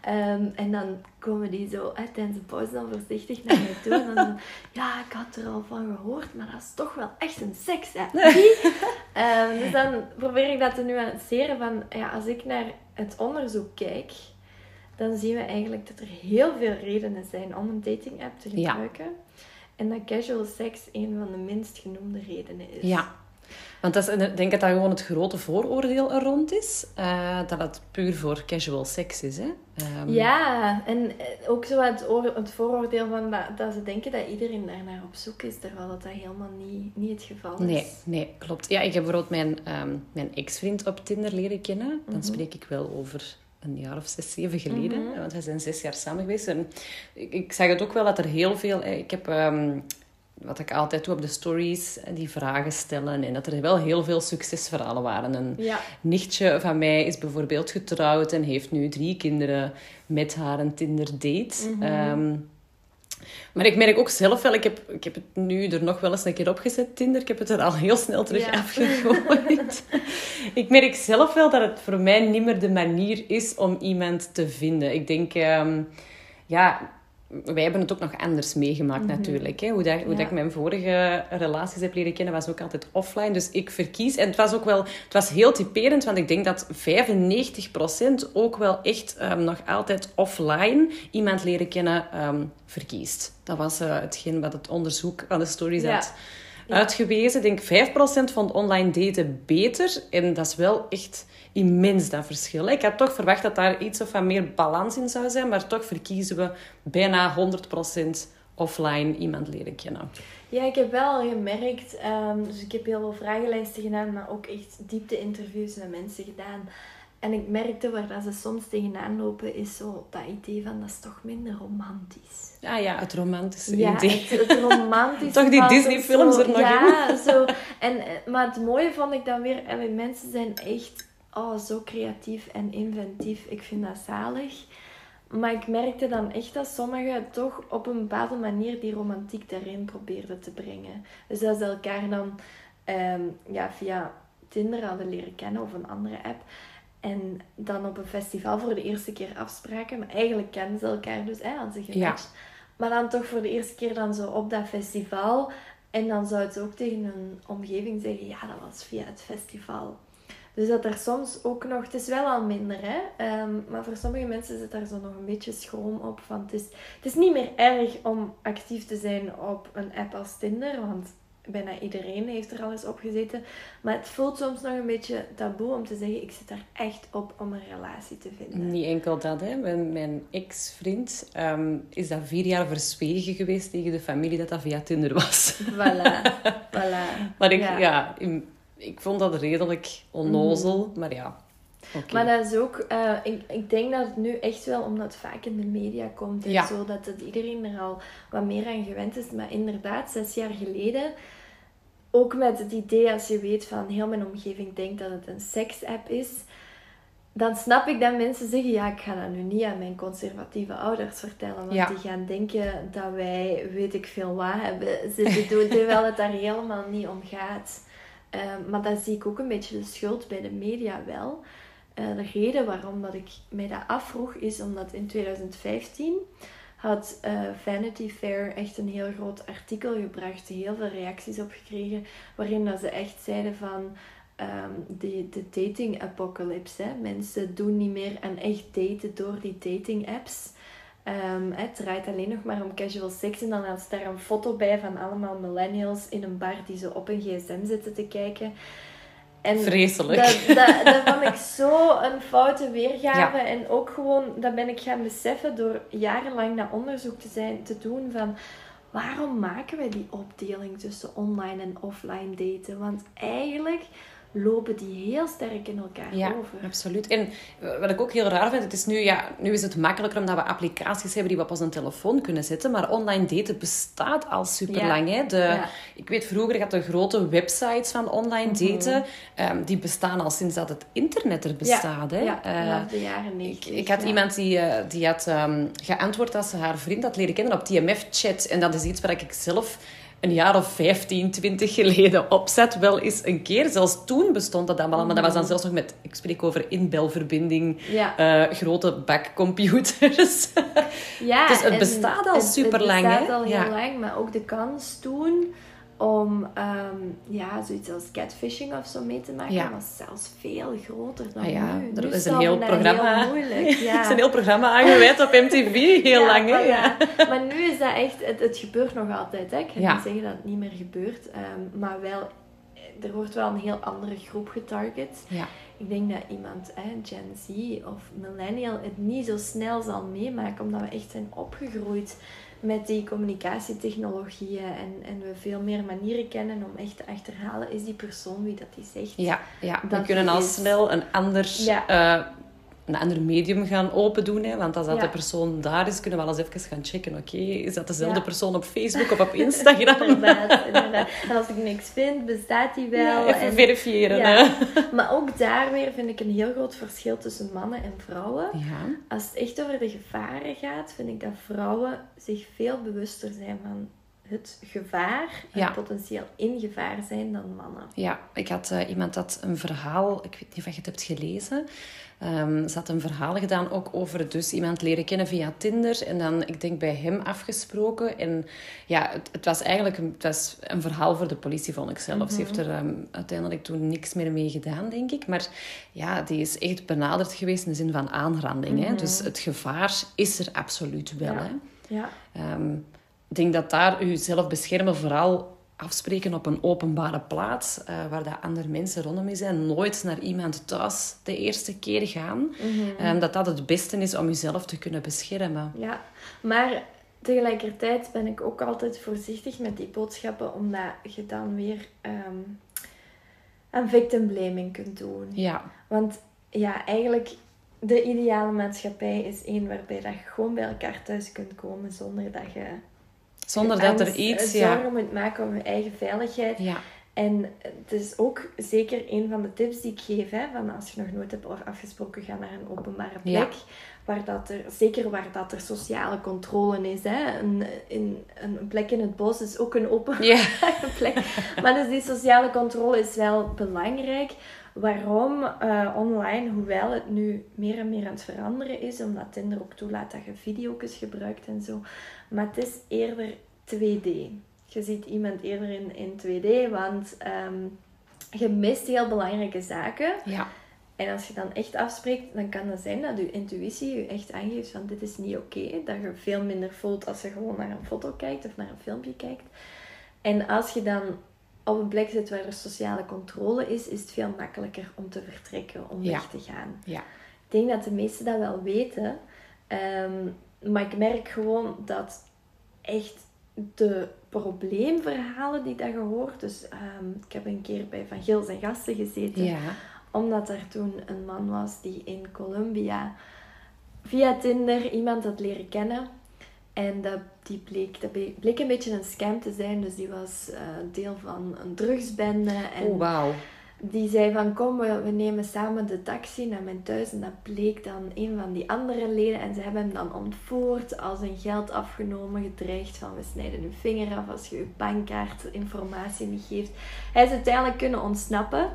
Um, en dan komen die zo hè, tijdens de pauze dan voorzichtig naar mij toe. En dan ja, ik had er al van gehoord, maar dat is toch wel echt een seks-app. um, dus dan probeer ik dat te nuanceren van, ja, als ik naar het onderzoek kijk dan zien we eigenlijk dat er heel veel redenen zijn om een dating app te gebruiken. En dat casual sex een van de minst genoemde redenen is. Ja. Want dat is, ik denk dat dat gewoon het grote vooroordeel er rond is. Uh, dat het puur voor casual seks is. Hè? Um... Ja, en eh, ook zo het, het vooroordeel van dat, dat, ze denken dat iedereen daar naar op zoek is. Terwijl dat, dat helemaal niet, niet het geval is. Nee, nee, klopt. Ja, ik heb bijvoorbeeld mijn, um, mijn ex-vriend op Tinder leren kennen. Dan mhm. spreek ik wel over een jaar of zes, zeven geleden. Mhm. Want we zijn zes jaar samen geweest. En ik, ik zag het ook wel dat er heel veel... Ik heb... Um, wat ik altijd doe op de stories, die vragen stellen. En dat er wel heel veel succesverhalen waren. Een ja. nichtje van mij is bijvoorbeeld getrouwd en heeft nu drie kinderen met haar een Tinder-date. Mm maar ik merk ook zelf wel, ik heb, ik heb het nu er nog wel eens een keer opgezet, Tinder. Ik heb het er al heel snel terug ja. afgegooid. ik merk zelf wel dat het voor mij niet meer de manier is om iemand te vinden. Ik denk, um, ja, wij hebben het ook nog anders meegemaakt mhm. natuurlijk. Hè? Hoe, dat, hoe dat ik mijn vorige relaties heb leren kennen, was ook altijd offline. Dus ik verkies... En het was ook wel... Het was heel typerend, want ik denk dat 95% ook wel echt um, nog altijd offline iemand leren kennen um, verkiest. Dat was uh, hetgeen wat het onderzoek aan de stories had uitgewezen. Ik denk 5% vond online daten beter. En dat is wel echt immens, dat verschil. Ik had toch verwacht dat daar iets of wat meer balans in zou zijn. Maar toch verkiezen we bijna 100% offline iemand leren kennen. Ja, ik heb wel gemerkt, um, dus ik heb heel veel vragenlijsten gedaan, maar ook echt diepte-interviews met mensen gedaan. En ik merkte waar dat ze soms tegenaan lopen, is zo dat idee van dat is toch minder romantisch. Ah ja, het romantische ja, idee. Het, het romantische. toch die Disney-films er nog ja, in. Ja, zo. En, eh, maar het mooie vond ik dan weer, en mensen zijn echt oh, zo creatief en inventief. Ik vind dat zalig. Maar ik merkte dan echt dat sommigen toch op een bepaalde manier die romantiek daarin probeerden te brengen. Dus dat ze elkaar dan ehm, ja, via Tinder hadden leren kennen of een andere app. En dan op een festival voor de eerste keer afspraken. Maar eigenlijk kennen ze elkaar dus, hè, hadden ze gematcht. Maar dan toch voor de eerste keer dan zo op dat festival. En dan zou ze ook tegen hun omgeving zeggen, ja, dat was via het festival. Dus dat er soms ook nog, het is wel al minder, hè? Ehm, maar voor sommige mensen zit daar zo nog een beetje schroom op. Van het, is, het is niet meer erg om actief te zijn op een app als Tinder, want bijna iedereen heeft er al eens op gezeten. Maar het voelt soms nog een beetje taboe om te zeggen: ik zit daar echt op om een relatie te vinden. Niet enkel dat, hè? Mijn, mijn ex-vriend um, is dat vier jaar verzwegen geweest tegen de familie dat dat via Tinder was. Voilà, voilà. Maar ik, ja, ik vond dat redelijk onnozel, mhm. maar ja. Maar dat is ook, uh, ik, ik denk dat het nu echt wel omdat het vaak in de media komt en zo, dat het iedereen er al wat meer aan gewend is. Maar inderdaad, zes jaar geleden, ook met het idee als je weet van heel mijn omgeving denkt dat het een seks-app is, dan snap ik dat mensen zeggen, ja, ik ga dat nu niet aan mijn conservatieve ouders vertellen, want die gaan denken dat wij, weet ik veel wat, hebben zitten doen, terwijl het daar helemaal niet om gaat. Ehm, maar dat zie ik ook een beetje de schuld bij de media wel. Uh, de reden waarom dat ik mij dat afvroeg is omdat in 2015 had uh, Vanity Fair echt een heel groot artikel gebracht, heel veel reacties op gekregen, waarin dat ze echt zeiden van um, de, de dating apocalypse. Hè? Mensen doen niet meer aan echt daten door die dating apps. Um, het draait alleen nog maar om casual sex. En dan had daar een foto bij van allemaal millennials in een bar die zo op een gsm zitten te kijken. En Vreselijk. Dat, dat, dat vond ik zo een foute weergave. En ook gewoon, dat ben ik gaan beseffen door jarenlang naar onderzoek te, zijn, te doen van... Waarom maken we die opdeling tussen online en offline daten? Want eigenlijk lopen die heel sterk in elkaar ja, over. absoluut. En wat ik ook heel raar vind, het is nu, ja, nu is het makkelijker omdat we applicaties hebben die we op onze telefoon kunnen zetten, maar online daten bestaat al super lang. Hè? De, Ik weet, vroeger had de grote websites van online mhm. daten, um, die bestaan al sinds dat het internet er bestaat. Hè? Ja, uh, de jaren 90. Ik, ik had iemand die, uh, die had um, geantwoord als ze haar vriend had leren kennen op TMF-chat. En dat is iets waar ik zelf een jaar of 15, 20 geleden opzet. Wel eens een keer. Zelfs toen bestond dat allemaal. Maar dat was dan zelfs nog met, ik spreek over inbelverbinding, ja. uh, grote backcomputers. ja, dus het bestaat al super lang. Het bestaat al heel lang, maar ook de kans toen om um, ja, zoiets als catfishing of zo mee te maken, ja. was zelfs veel groter dan ah, ja. nu. Er is een heel programma. Heel moeilijk. Ja. er is een heel programma aangeweid op MTV, heel lang. Hè? Ja. Maar nu is dat echt, het, het gebeurt nog altijd. Hè. Ik ga niet zeggen dat het niet meer gebeurt, um, maar wel, er wordt wel een heel andere groep getarget. Ja. Ik denk dat iemand, hè, Gen Z of millennial, het niet zo snel zal meemaken, omdat we echt zijn opgegroeid met die communicatietechnologieën en, en we veel meer manieren kennen om echt te achterhalen, is die persoon wie dat die zegt. Ja, ja. we kunnen al snel een ander eh, een ander medium gaan open doen. Hè? Want als dat de persoon daar is, kunnen we wel eens even gaan checken. Oké, is dat dezelfde persoon op Facebook of op Instagram? inderdaad, inderdaad. En als ik niks vind, bestaat die wel. even en, verifiëren. Hè? Maar ook daar weer vind ik een heel groot verschil tussen mannen en vrouwen. Als het echt over de gevaren gaat, vind ik dat vrouwen zich veel bewuster zijn van het gevaar en potentieel in gevaar zijn dan mannen. Ja, ik had uh, iemand dat een verhaal, ik weet niet of je het hebt gelezen, um, ze had een verhaal gedaan ook over dus iemand leren kennen via Tinder en dan, ik denk, bij hem afgesproken. En ja, het, het was eigenlijk een, het was een verhaal voor de politie, vond ik zelf. Ze heeft er ehm, uiteindelijk toen niks meer mee gedaan, denk ik. Maar ja, die is echt benaderd geweest in de zin van aanranding. hè? Mhm. Dus het gevaar is er absoluut wel. Ja. Hè? Ja. Ehm, ik denk dat daar jezelf beschermen vooral afspreken op een openbare plaats, uh, waar dat andere mensen rondom je zijn, nooit naar iemand thuis de eerste keer gaan. Mm dat dat het beste is om jezelf te kunnen beschermen. Ja, maar tegelijkertijd ben ik ook altijd voorzichtig met die boodschappen, omdat je dan weer um, aan victim blaming kunt doen. Ja. Want ja, eigenlijk de ideale maatschappij is één waarbij dat je gewoon bij elkaar thuis kunt komen zonder dat je zonder dat er iets... Ja. zorgen moet maken om je eigen veiligheid. Ja. En het is ook zeker een van de tips die ik geef. Hè, van als je nog nooit hebt afgesproken, ga naar een openbare plek. Waar dat er, zeker waar dat er sociale controle is. Hè. Een, in, een plek in het bos is ook een openbare plek. Maar dus die sociale controle is wel belangrijk. Waarom uh, online, hoewel het nu meer en meer aan het veranderen is, omdat Tinder ook toelaat dat je video's gebruikt en zo. Maar het is eerder 2D. Je ziet iemand eerder in, in 2D, want um, je mist heel belangrijke zaken. Ja. En als je dan echt afspreekt, dan kan het zijn dat je intuïtie je echt aangeeft van dit is niet oké. Dat je veel minder voelt als je gewoon naar een foto kijkt of naar een filmpje kijkt. En als je dan op een plek zit waar er sociale controle is, is het veel makkelijker om te vertrekken, om weg te gaan. Ja. Ik denk dat de meesten dat wel weten. Ehm, maar ik merk gewoon dat echt de probleemverhalen die dat je hoort. Dus um, ik heb een keer bij Van Gils en Gasten gezeten. Ja. Omdat er toen een man was die in Colombia via Tinder iemand had leren kennen. En dat, die bleek, dat bleek een beetje een scam te zijn. Dus die was uh, deel van een drugsbende. En oh, wauw die zei van kom, we, we, nemen samen de taxi naar mijn thuis. En dat bleek dan een van die andere leden. En ze hebben hem dan ontvoerd, al zijn geld afgenomen, gedreigd van we snijden uw vinger af als je uw bankkaartinformatie niet geeft. Hij is uiteindelijk kunnen ontsnappen.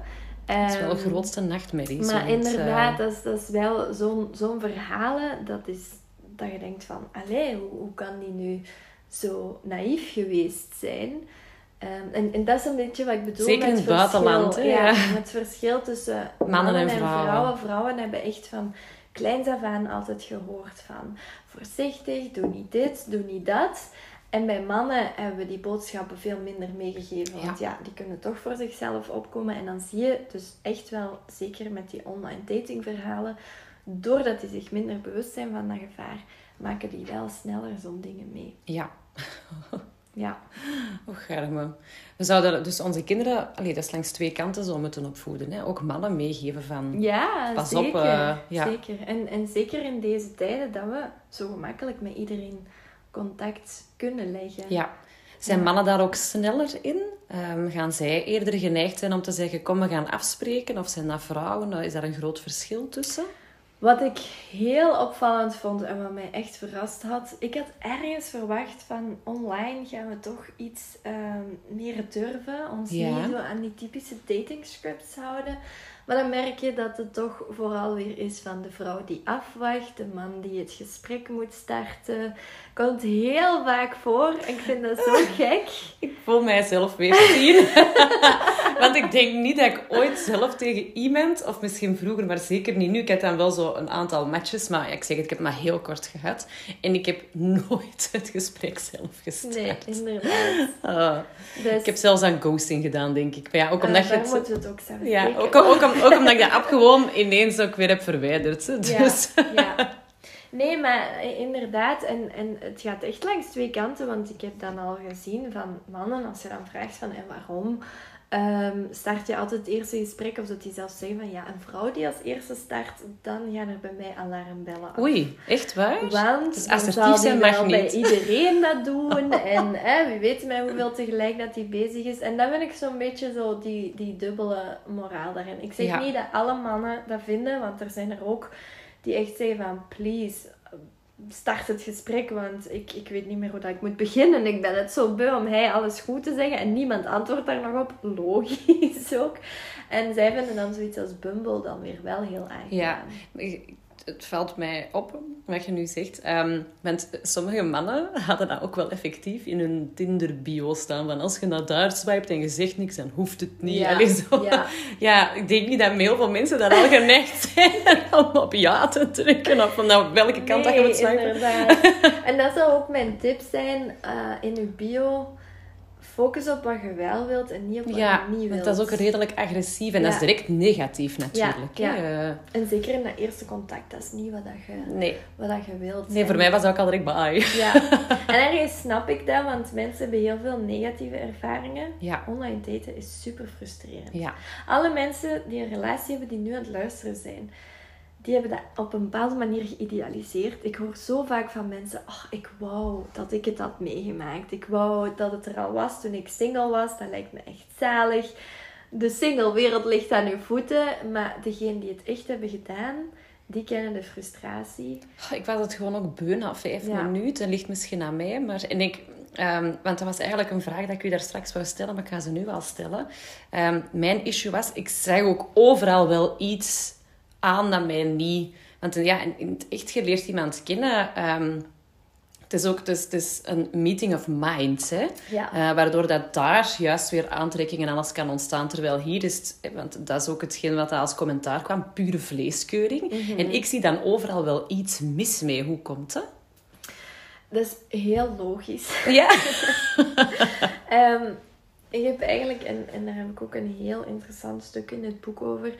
Dat is wel de ehm, grootste nachtmerrie. Maar inderdaad, uh... dat, is, dat is wel zo'n zo'n verhalen. Dat is dat je denkt van, allee, hoe, hoe kan die nu zo naïef geweest zijn? Um, en, en dat is een beetje wat ik bedoel Zeker met in het buitenland. Ja, het verschil tussen mannen, en, vrouwen. vrouwen. hebben echt van kleins af aan altijd gehoord van voorzichtig, doe niet dit, doe niet dat. En bij mannen hebben we die boodschappen veel minder meegegeven. Want ja. die kunnen toch voor zichzelf opkomen. En dan zie je dus echt wel, zeker met die online datingverhalen, doordat die zich minder bewust zijn van dat gevaar, maken die wel sneller zo'n dingen mee. Ja. Ja. Och, garme. We zouden dus onze kinderen, allee, dat is langs twee kanten zo moeten opvoeden. Hè? Ook mannen meegeven van... Ja, Pas zeker. op, eh, ja. zeker. En, en zeker in deze tijden dat we zo gemakkelijk met iedereen contact kunnen leggen. Ja. Zijn Ja. mannen daar ook sneller in? Ehm, gaan zij eerder geneigd zijn om te zeggen, kom, we gaan afspreken? Of zijn dat vrouwen? Nou, Is daar een groot verschil tussen? Wat ik heel opvallend vond en wat mij echt verrast had, ik had ergens verwacht van online gaan we toch iets ehm, meer durven, ons Ja. niet zo aan die typische dating scripts houden. Maar dan merk je dat het toch vooral weer is van de vrouw die afwacht, de man die het gesprek moet starten. Komt heel vaak voor en ik vind dat zo gek. Ik voel mijzelf weer zien. Want ik denk niet dat ik ooit zelf tegen iemand, of misschien vroeger, maar zeker niet nu. Ik heb dan wel zo een aantal matches, maar ja, ik zeg het, ik heb het maar heel kort gehad. En ik heb nooit het gesprek zelf gestart. Nee, inderdaad. Ah, Dus, ik heb zelfs aan ghosting gedaan, denk ik. Maar ja, ook eh, omdat je het... moeten we het ook zelf Ja, ook, ook, ook omdat ik de app gewoon ineens ook weer heb verwijderd. Ja, Dus, ja. Nee, maar eh, inderdaad, en, en het gaat echt langs twee kanten, want ik heb dan al gezien van mannen, als je dan vraagt van en waarom, ehm, start je altijd het eerste gesprek, of dat die zelfs zeggen van ja, een vrouw die als eerste start, dan gaan er bij mij alarmbellen af. Oei, echt waar? Want Dus dan assertief die zijn mag wel bij niet. iedereen dat doen. En hè, wie weet met hoeveel tegelijk dat hij bezig is. En dat vind ik zo'n beetje zo die, die dubbele moraal daarin. Ik zeg Ja. niet dat alle mannen dat vinden, want er zijn er ook die echt zeggen van please, start het gesprek, want ik, ik weet niet meer hoe dat ik moet beginnen. Ik ben het zo beu om hij alles goed te zeggen en niemand antwoordt daar nog op. Logisch ook. En zij vinden dan zoiets als Bumble dan weer wel heel aangenaam. Ja. Ik- Het valt mij op, wat je nu zegt. Ehm, want sommige mannen hadden dat ook wel effectief in hun Tinder-bio staan. Van als je naar daar swipet en je zegt niks, dan hoeft het niet. Ja, Allee, zo. ja. Ja, ik denk niet dat heel veel mensen daar al geneigd zijn om op ja te drukken. Of van nou, welke kant dat je moet swipen. en dat zou ook mijn tip zijn eh, in uw bio. Focus op wat je wel wilt en niet op wat Ja, je niet wilt. want dat is ook redelijk agressief. En dat is direct negatief natuurlijk. Ja. Eh, En zeker in dat eerste contact, dat is niet wat, dat je, nee. wat dat je wilt. nee, voor mij was dat ook al direct bye. Ja, en ergens snap ik dat, want mensen hebben heel veel negatieve ervaringen. Ja. Online daten is super frustrerend. Ja. Alle mensen die een relatie hebben, die nu aan het luisteren zijn, die hebben dat op een bepaalde manier geïdealiseerd. Ik hoor zo vaak van mensen, ach, ik wou dat ik het had meegemaakt. Ik wou dat het er al was toen ik single was. Dat lijkt me echt zalig. De single-wereld ligt aan uw voeten, maar degenen die het echt hebben gedaan, die kennen de frustratie. Oh, Ik was het gewoon ook beu na vijf Ja. minuten. ligt misschien aan mij. Maar, en ik, ehm, want dat was eigenlijk een vraag dat ik u daar straks wou stellen, maar ik ga ze nu wel stellen. Ehm, mijn issue was, ik zag ook overal wel iets aan dat mij niet... Want ja, in, het echt, je leert iemand kennen... ehm, het is ook is, het is een meeting of minds, hè? Ja. Eh, waardoor dat daar juist weer aantrekkingen en alles kan ontstaan. Terwijl hier is het, want dat is ook hetgeen wat als commentaar kwam, pure vleeskeuring. En ik zie dan overal wel iets mis mee. Hoe komt dat? Dat is heel logisch. Ja. Ehm, ik heb eigenlijk, en, en daar heb ik ook een heel interessant stuk in het boek over.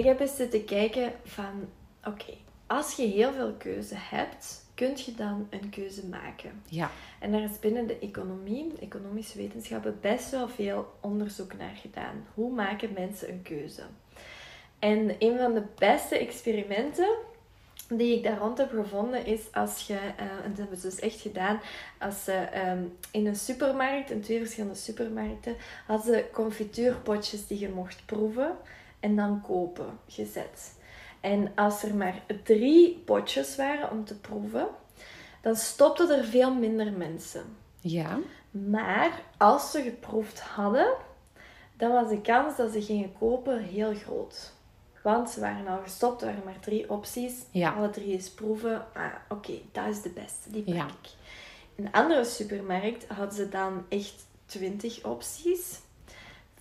Ik heb eens zitten kijken van, oké, als je heel veel keuze hebt, kun je dan een keuze maken. Ja. En daar is binnen de economie, economische wetenschappen, best wel veel onderzoek naar gedaan. Hoe maken mensen een keuze? En een van de beste experimenten die ik daar rond heb gevonden is als je, eh, en dat hebben ze dus echt gedaan, als ze ehm, in een supermarkt, in twee verschillende supermarkten, hadden ze confituurpotjes die je mocht proeven en dan kopen gezet. En als er maar drie potjes waren om te proeven, dan stopten er veel minder mensen. Ja. Maar als ze geproefd hadden, dan was de kans dat ze gingen kopen heel groot. Want ze waren al gestopt, er waren maar drie opties. Ja. Alle drie eens proeven. Ah, oké, dat is de beste, die pak Ja. ik. In een andere supermarkt hadden ze dan echt 20 opties.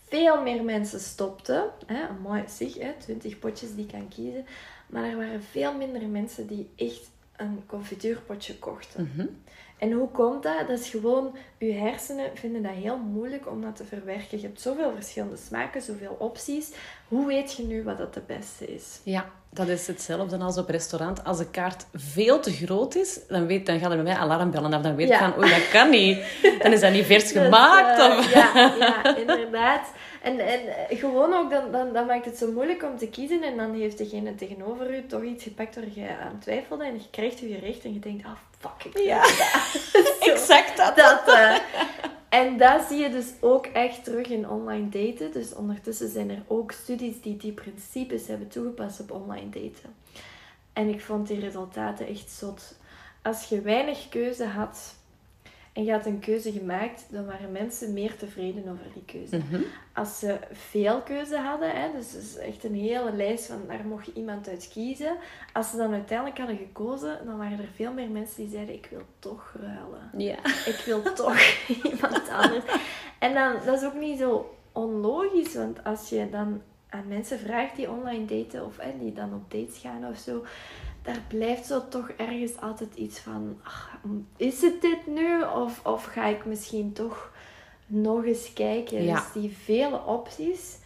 Veel meer mensen stopten. Hè, mooi zeg, hè, 20 potjes die kan kiezen. Maar er waren veel minder mensen die echt een confituurpotje kochten. Mhm. En hoe komt dat? Dat is gewoon, je hersenen vinden dat heel moeilijk om dat te verwerken. Je hebt zoveel verschillende smaken, zoveel opties. Hoe weet je nu wat dat de beste is? Ja, dat is hetzelfde als op restaurant. Als de kaart veel te groot is, dan, weet, dan gaat er bij mij alarmbellen af. Dan weet ik van, oei, dat kan niet. Dan is dat niet vers dus, gemaakt. Uh, of... ja, ja, inderdaad. En, en gewoon ook, dan, dan, dan maakt het zo moeilijk om te kiezen. En dan heeft degene tegenover u toch iets gepakt waar je aan twijfelde. En je krijgt je gerecht en je denkt, ah, oh, fuck, ik ja. exact dat. dat uh, en dat zie je dus ook echt terug in online daten. Dus ondertussen zijn er ook studies die die principes hebben toegepast op online daten. En ik vond die resultaten echt zot. Als je weinig keuze had en je had een keuze gemaakt, dan waren mensen meer tevreden over die keuze. Mhm. Als ze veel keuze hadden, hè, dus, dus echt een hele lijst van daar mocht iemand uit kiezen. Als ze dan uiteindelijk hadden gekozen, dan waren er veel meer mensen die zeiden: Ik wil toch ruilen. Ja. Ik wil toch iemand anders. En dan, dat is ook niet zo onlogisch, want als je dan aan mensen vraagt die online daten of hè, die dan op dates gaan of zo daar blijft zo toch ergens altijd iets van: ach, is het dit nu? Of, of ga ik misschien toch nog eens kijken? Ja. Dus die vele opties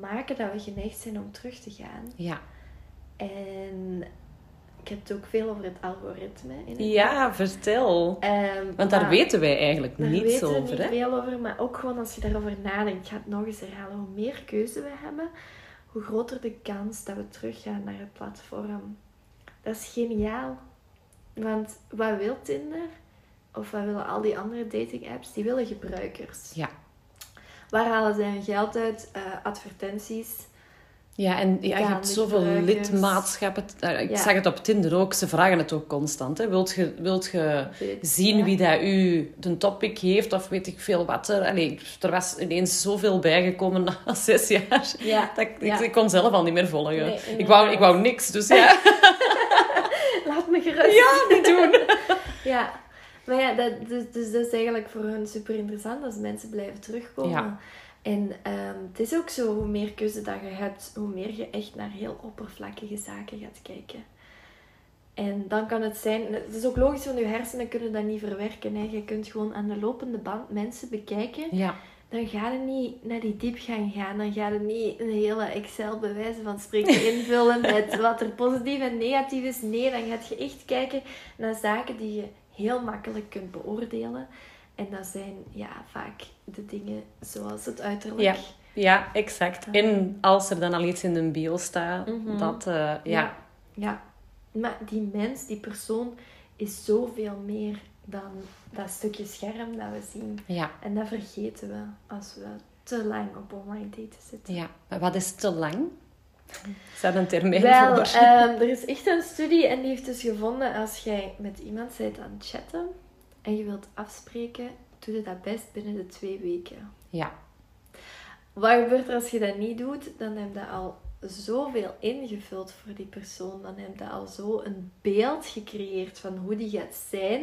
maken dat we geneigd zijn om terug te gaan. Ja. En ik heb het ook veel over het algoritme. In het ja, vertel. Um, Want daar weten wij eigenlijk daar niets weten over. we niet hè? veel over, maar ook gewoon als je daarover nadenkt. Ik ga het nog eens herhalen. Hoe meer keuze we hebben, hoe groter de kans dat we teruggaan naar het platform. Dat is geniaal. Want wat wil Tinder? Of wat willen al die andere dating apps? Die willen gebruikers. Ja. Waar halen zij hun geld uit? Uh, advertenties. Ja, en ja, je hebt zoveel lidmaatschappen. Uh, ik Ja. zag het op Tinder ook. Ze vragen het ook constant. Hè. Wilt je, wilt je zien Ja. wie dat u de topic heeft? Of weet ik veel wat er... Allee, er was ineens zoveel bijgekomen na zes jaar. Ja. Dat, ik, kon zelf al niet meer volgen. Nee, ik, wou, ik wou niks, dus ja. Gerust. ja, niet doen. Ja. Maar ja, dat, dus, dus dat is eigenlijk voor hun super interessant als mensen blijven terugkomen. Ja. En ehm, het is ook zo, hoe meer keuze dat je hebt, hoe meer je echt naar heel oppervlakkige zaken gaat kijken. En dan kan het zijn, het is ook logisch, want je hersenen kunnen dat niet verwerken. Hè. Je kunt gewoon aan de lopende band mensen bekijken. Ja. Dan ga je niet naar die diepgang gaan. Dan ga je niet een hele Excel bewijzen van spreken invullen met wat er positief en negatief is. Nee, dan ga je echt kijken naar zaken die je heel makkelijk kunt beoordelen. En dat zijn ja, vaak de dingen zoals het uiterlijk. Ja. Ja, exact. En als er dan al iets in de bio staat, Mhm. dat... eh, ja. Ja. ja. Maar die mens, die persoon, is zoveel meer dan dat stukje scherm dat we zien. Ja. En dat vergeten we als we te lang op online daten zitten. ja. Wat is te lang? Is dat een termijn Wel, voor? ehm, er is echt een studie en die heeft dus gevonden als jij met iemand bent aan het chatten en je wilt afspreken, doe je dat best binnen de twee weken. Ja. Wat gebeurt er als je dat niet doet? Dan heb je al zoveel ingevuld voor die persoon. Dan heb je al zo een beeld gecreëerd van hoe die gaat zijn.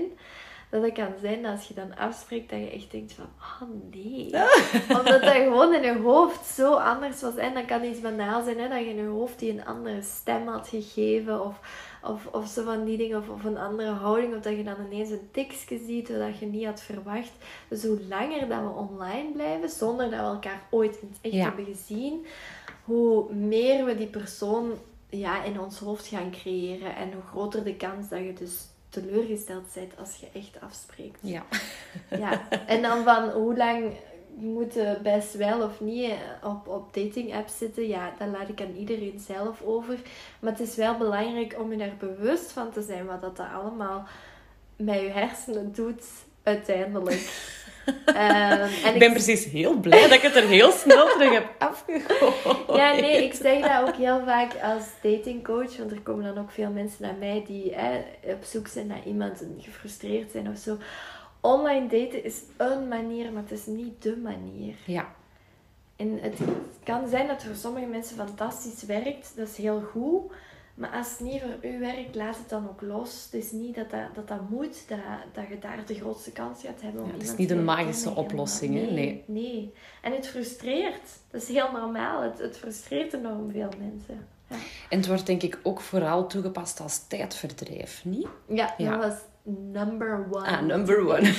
Dat het kan zijn dat als je dan afspreekt, dat je echt denkt van, oh nee. Omdat dat gewoon in je hoofd zo anders was. En dan kan iets banaal zijn, hè, dat je in je hoofd die een andere stem had gegeven. Of, of, of zo van die dingen, of, of een andere houding. Of dat je dan ineens een tekstje ziet dat je niet had verwacht. Dus hoe langer dat we online blijven, zonder dat we elkaar ooit in het echt Ja. hebben gezien, hoe meer we die persoon ja, in ons hoofd gaan creëren. En hoe groter de kans dat je dus teleurgesteld bent als je echt afspreekt. Ja. Ja, en dan van hoe lang moeten best wel of niet eh, op, op dating apps zitten, ja, dat laat ik aan iedereen zelf over. Maar het is wel belangrijk om je daar bewust van te zijn wat dat allemaal met je hersenen doet uiteindelijk. Ehm, en Ik ben precies heel blij dat ik het er heel snel terug heb afgegooid. Ja, nee, ik zeg dat ook heel vaak als datingcoach. Want er komen dan ook veel mensen naar mij die hè, op zoek zijn naar iemand en gefrustreerd zijn of zo. Online daten is een manier, maar het is niet de manier. Ja. En het kan zijn dat het voor sommige mensen fantastisch werkt. Dat is heel goed. Maar als het niet voor u werkt, laat het dan ook los. Het is niet dat dat, dat, dat moet, dat, dat je daar de grootste kans gaat hebben om Ja, het is niet een magische oplossing, hè? Nee, Nee. nee. En het frustreert. Dat is heel normaal. Het, het frustreert enorm veel mensen. Ja, En het wordt denk ik ook vooral toegepast als tijdverdrijf, niet? ja, Ja. dat was number one. Ah, number one.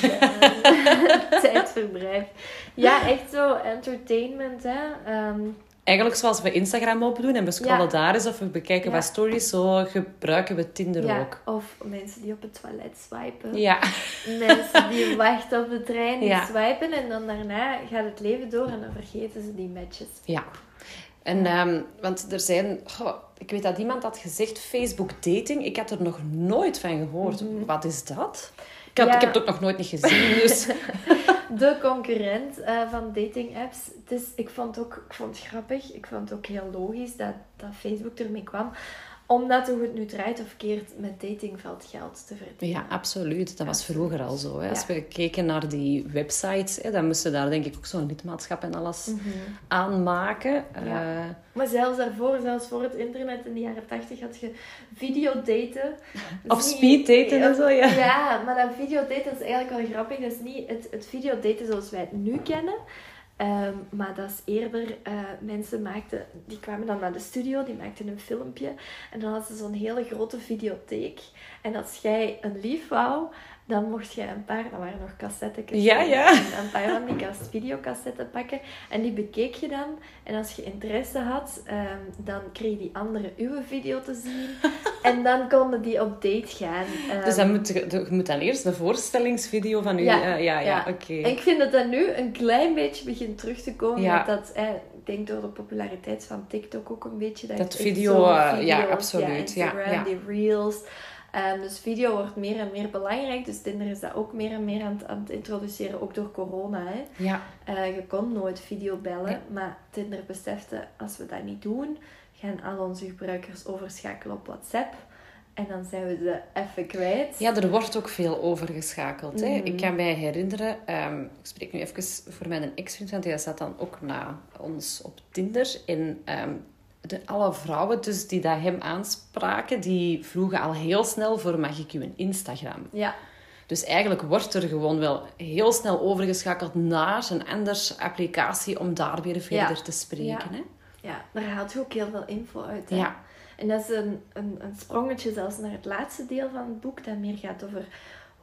tijdverdrijf. Ja, echt zo entertainment, hè. Ehm, Eigenlijk zoals we Instagram opdoen en we scrollen daar eens of we bekijken wat stories, zo gebruiken we Tinder ja. ook. Of mensen die op het toilet swipen. Ja. Mensen die wachten op de trein, die swipen en dan daarna gaat het leven door en dan vergeten ze die matches. Ja. En, um, want er zijn... ik weet dat iemand had gezegd, Facebook dating. Ik had er nog nooit van gehoord. Mhm. Wat is dat? Ik, had, ik heb het ook nog nooit niet gezien, dus... de concurrent uh, van dating apps. Dus ik vond het ook ik vond het grappig. Ik vond het ook heel logisch dat, dat Facebook ermee kwam omdat hoe het nu draait of keert met dating valt geld te verdienen. Ja, absoluut. Dat was vroeger al zo. Hè. Als we keken naar die websites, hè, dan moesten daar denk ik ook zo'n lidmaatschap en alles mm aanmaken. Ja. Uh, maar zelfs daarvoor, zelfs voor het internet in de jaren tachtig, had je videodaten. Of speeddaten en zo, ja. Ja, maar dat videodaten is eigenlijk wel grappig. Dat is niet het, het videodaten zoals wij het nu kennen. Ehm, maar dat is eerder, uh, mensen maakten, die kwamen dan naar de studio, die maakten een filmpje. En dan hadden ze zo'n hele grote videotheek. En als jij een lief wou, dan mocht je een paar, dat waren nog cassettes. Ja, ja. Een paar van die videocassetten pakken. En die bekeek je dan. En als je interesse had, um, dan kreeg die andere uw video te zien. en dan konden die op date gaan. dus dan ehm, moet je, je, moet dan eerst de voorstellingsvideo van u... Ja, uh, ja, ja, oké. En ik vind dat dat nu een klein beetje begint terug te komen. Ja. Dat, eh, ik denk door de populariteit van TikTok ook een beetje. Dat, dat video, uh, ja, absoluut. Ja, Instagram, die reels... Um, dus video wordt meer en meer belangrijk. Dus Tinder is dat ook meer en meer aan het, aan het introduceren, ook door corona. Hè. Ja. Uh, je kon nooit video bellen, maar Tinder besefte, als we dat niet doen, gaan al onze gebruikers overschakelen op WhatsApp. En dan zijn we ze even kwijt. Ja, er wordt ook veel overgeschakeld. Hè? Ik kan mij herinneren, um, ik spreek nu even voor mijn ex-vriend, want hij zat dan ook na ons op Tinder. En um, de, alle vrouwen dus die dat hem aanspraken, die vroegen al heel snel voor mag ik een Instagram? Ja. Dus eigenlijk wordt er gewoon wel heel snel overgeschakeld naar een andere applicatie om daar weer verder te spreken. Ja. Hè? ja, daar haalt je ook heel veel info uit. Hè? Ja. En dat is een, een, een sprongetje zelfs naar het laatste deel van het boek, dat meer gaat over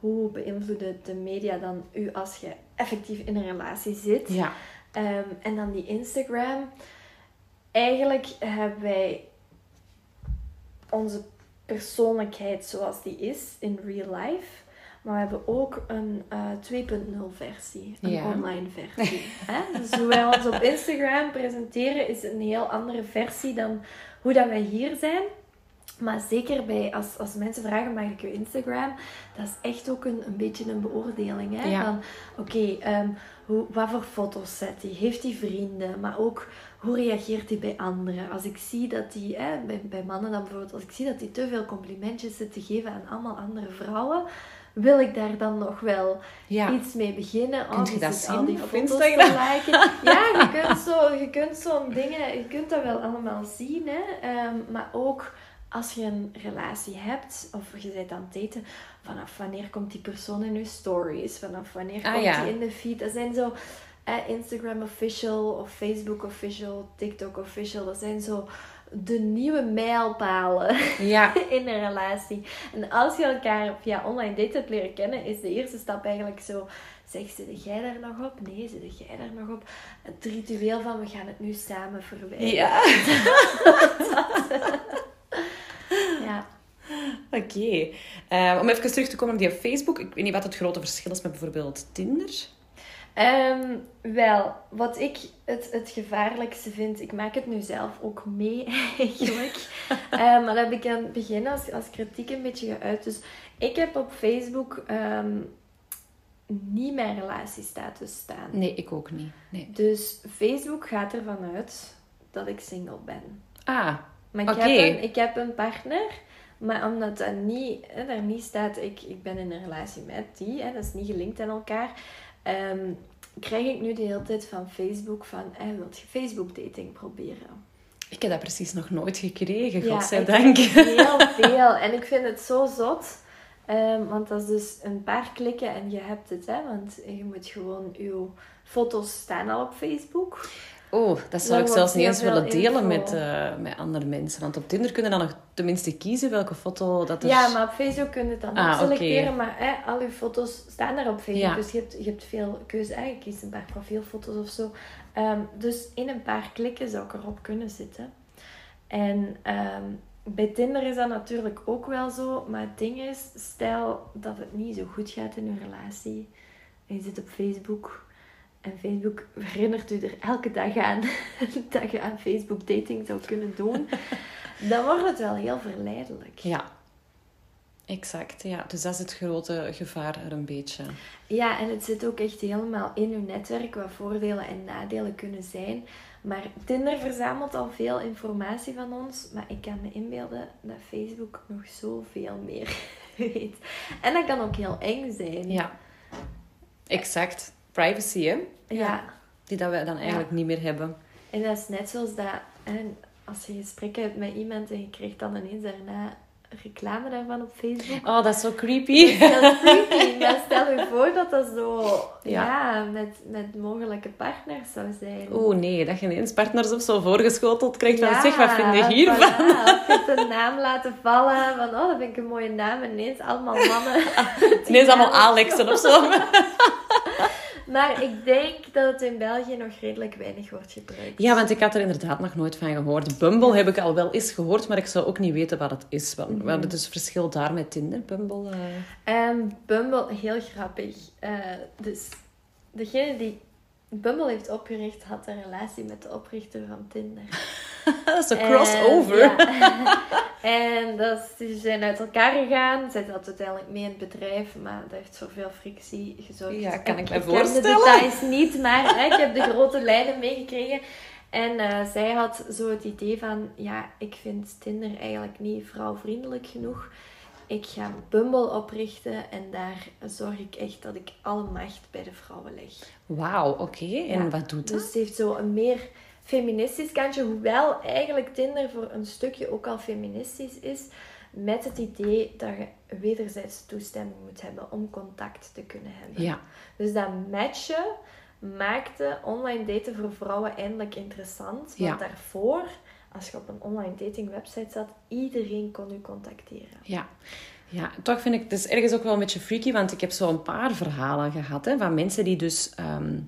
hoe beïnvloeden de media dan u als je effectief in een relatie zit. Ja. Um, en dan die Instagram eigenlijk hebben wij onze persoonlijkheid zoals die is in real life. Maar we hebben ook een uh, eh, 2.0 versie, een online versie. hè? Dus hoe wij ons op Instagram presenteren is een heel andere versie dan hoe dat wij hier zijn. Maar zeker bij, als, als mensen vragen, mag ik je Instagram? Dat is echt ook een, een beetje een beoordeling. Hè? Van, oké, okay, ehm, wat voor foto's zet hij? Heeft hij vrienden? Maar ook, hoe reageert hij bij anderen? Als ik zie dat hij, bij, bij mannen dan bijvoorbeeld, als ik zie dat hij te veel complimentjes zit te geven aan allemaal andere vrouwen, wil ik daar dan nog wel iets mee beginnen? Kun je dat zien al die op Instagram? Ja, je kunt, zo, je kunt zo'n dingen, je kunt dat wel allemaal zien. Hè? Ehm, maar ook als je een relatie hebt, of je bent aan het daten, vanaf wanneer komt die persoon in je stories? Vanaf wanneer ah, komt die in de feed? Dat zijn zo eh, Instagram official, of Facebook official, TikTok official. Dat zijn zo de nieuwe mijlpalen ja. in een relatie. En als je elkaar via online daten hebt leren kennen, is de eerste stap eigenlijk zo... Zeg, zit jij daar nog op? Nee, zit jij daar nog op? Het ritueel van, we gaan het nu samen verwijderen. Ja. Oké. Eh, om even terug te komen op die Facebook. Ik weet niet wat het grote verschil is met bijvoorbeeld Tinder. Um, wel, wat ik het, het gevaarlijkste vind, ik maak het nu zelf ook mee eigenlijk. um, maar dat heb ik aan het begin als, als kritiek een beetje geuit. Dus ik heb op Facebook um, niet mijn relatiestatus staan. Nee, ik ook niet. Nee. Dus Facebook gaat ervan uit dat ik single ben. Ah, maar ik, heb een, ik heb een partner, maar omdat dat niet, hè, daar niet staat, ik, ik ben in een relatie met die, hè, dat is niet gelinkt aan elkaar, um, krijg ik nu de hele tijd van Facebook van, hey, wilt je Facebook dating proberen? Ik heb dat precies nog nooit gekregen, ja, godzijdank. heel veel. En ik vind het zo zot. Um, want dat is dus een paar klikken en je hebt het. Hè? Want je moet gewoon je foto's staan al op Facebook. Oh, dat zou ik zelfs niet eens willen delen met, uh, met andere mensen. Want op Tinder kunnen dan nog tenminste kiezen welke foto dat er... Ja, maar op Facebook kun je het dan ah, selecteren. Maar hè, al je foto's staan daar op Facebook. Dus je hebt, je hebt veel keuze. Eigenlijk kies een paar profielfoto's of zo. Ehm, dus in een paar klikken zou ik erop kunnen zitten. En ehm, bij Tinder is dat natuurlijk ook wel zo. Maar het ding is, stel dat het niet zo goed gaat in je relatie. En je zit op Facebook en Facebook herinnert u er elke dag aan dat je aan Facebook dating zou kunnen doen. dan wordt het wel heel verleidelijk. Ja, exact. Ja. Dus dat is het grote gevaar er een beetje. Ja, en het zit ook echt helemaal in uw netwerk wat voordelen en nadelen kunnen zijn. Maar Tinder verzamelt al veel informatie van ons. Maar ik kan me inbeelden dat Facebook nog zoveel meer weet. En dat kan ook heel eng zijn. Ja, exact privacy, hè? Ja. Die dat we dan eigenlijk niet meer hebben. En dat is net zoals dat... En als je gesprekken hebt met iemand en je krijgt dan ineens daarna reclame daarvan op Facebook. Oh, dat is zo creepy. Dat is heel creepy. maar stel je voor dat dat zo ja. met, met mogelijke partners zou zijn. Oh nee, dat je ineens partners of zo voorgeschoteld krijgt van zeg, wat vind je hiervan? Voilà. Je hebt een naam laten vallen van oh, dat vind ik een mooie naam. En ineens allemaal mannen. ineens allemaal Alexen of zo. Maar ik denk dat het in België nog redelijk weinig wordt gebruikt. Ja, want ik had er inderdaad nog nooit van gehoord. Bumble heb ik al wel eens gehoord, maar ik zou ook niet weten wat het is. Want, mm -hmm. dus verschil daar met Tinder, Bumble? Uh... Bumble, heel grappig. Uh, dus degene die Bumble heeft opgericht, had een relatie met de oprichter van Tinder. dat is een crossover. En, dat, ze zijn uit elkaar gegaan. Zij zat uiteindelijk mee in het bedrijf, maar dat heeft voor veel frictie gezorgd. Ja, kan ik me voorstellen. Ik ken de details niet, maar hè, ik heb de grote lijnen meegekregen. En uh, zij had zo het idee van, ja, ik vind Tinder eigenlijk niet vrouwvriendelijk genoeg ik ga Bumble oprichten en daar zorg ik echt dat ik alle macht bij de vrouwen leg. Wauw, oké. En wat doet dat? Dus het heeft zo een meer feministisch kantje, hoewel eigenlijk Tinder voor een stukje ook al feministisch is, met het idee dat je wederzijds toestemming moet hebben om contact te kunnen hebben. Ja. Dus dat matchen maakte online daten voor vrouwen eindelijk interessant. Want daarvoor als je op een online dating website zat, iedereen kon u contacteren. Ja. Ja, toch vind ik het is ergens ook wel een beetje freaky, want ik heb zo een paar verhalen gehad hè, van mensen die dus ehm,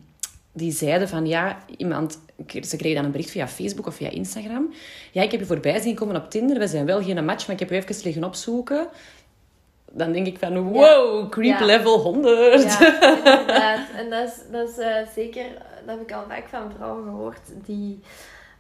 die zeiden van ja, iemand, ze kregen dan een bericht via Facebook of via Instagram. Ja, ik heb je voorbij zien komen op Tinder, we zijn wel geen match, maar ik heb je even liggen opzoeken. Dan denk ik van wow, creep level 100. Ja, inderdaad. En dat is, dat is uh, zeker, dat heb ik al vaak van vrouwen gehoord die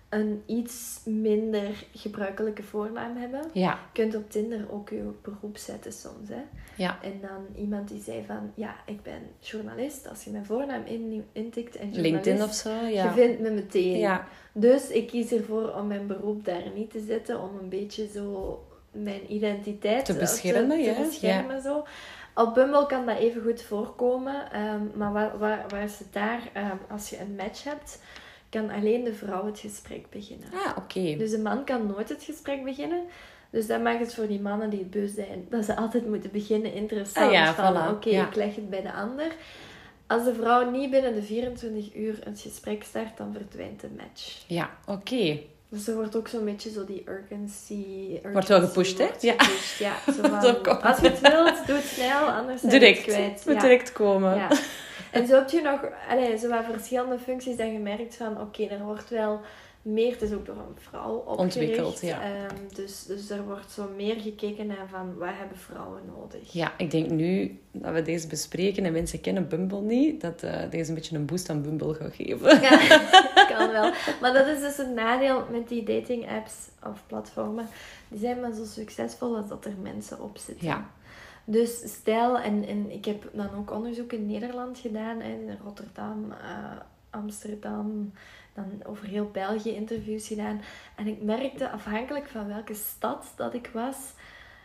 een iets minder gebruikelijke voornaam hebben. Ja. Je kunt op Tinder ook je beroep zetten soms. Hè? Ja. En dan iemand die zei van, ja, ik ben journalist. Als je mijn voornaam in, intikt en LinkedIn of zo, ja. Je vindt me meteen. Ja. Dus ik kies ervoor om mijn beroep daar niet te zetten. Om een beetje zo mijn identiteit te beschermen. Te, te beschermen ja. zo. Op Bumble kan dat even goed voorkomen. Ehm, maar waar, waar, waar is het daar? Um, als je een match hebt kan alleen de vrouw het gesprek beginnen. Ah, oké. Dus de man kan nooit het gesprek beginnen. Dus dat maakt het voor die mannen die het beu zijn, dat ze altijd moeten beginnen interessant. Ah, ja, van, oké, ik leg het bij de ander. Als de vrouw niet binnen de 24 uur het gesprek start, dan verdwijnt de match. Ja, oké. Dus er wordt ook zo'n beetje zo die urgency... wordt wel gepusht, hè? Ja. ja zo van, als je het wilt, doe het snel, anders zijn direct, het kwijt. Ja. direct komen. Ja. En zo heb je nog allez, zo wat verschillende functies dat je merkt van oké, er wordt wel meer, het is ook door een vrouw opgericht. Ontwikkeld, ja. Um, dus, dus er wordt zo meer gekeken naar van wat hebben vrouwen nodig. Ja, ik denk nu dat we deze bespreken en mensen kennen Bumble niet, dat uh, deze een beetje een boost aan Bumble gaat geven. Ja, kan wel. Maar dat is dus een nadeel met die dating apps of platformen. Die zijn maar zo succesvol als dat er mensen op zitten. Ja. Dus stel, en, en ik heb dan ook onderzoek in Nederland gedaan, in Rotterdam, uh, Amsterdam, dan over heel België interviews gedaan. En ik merkte, afhankelijk van welke stad dat ik was,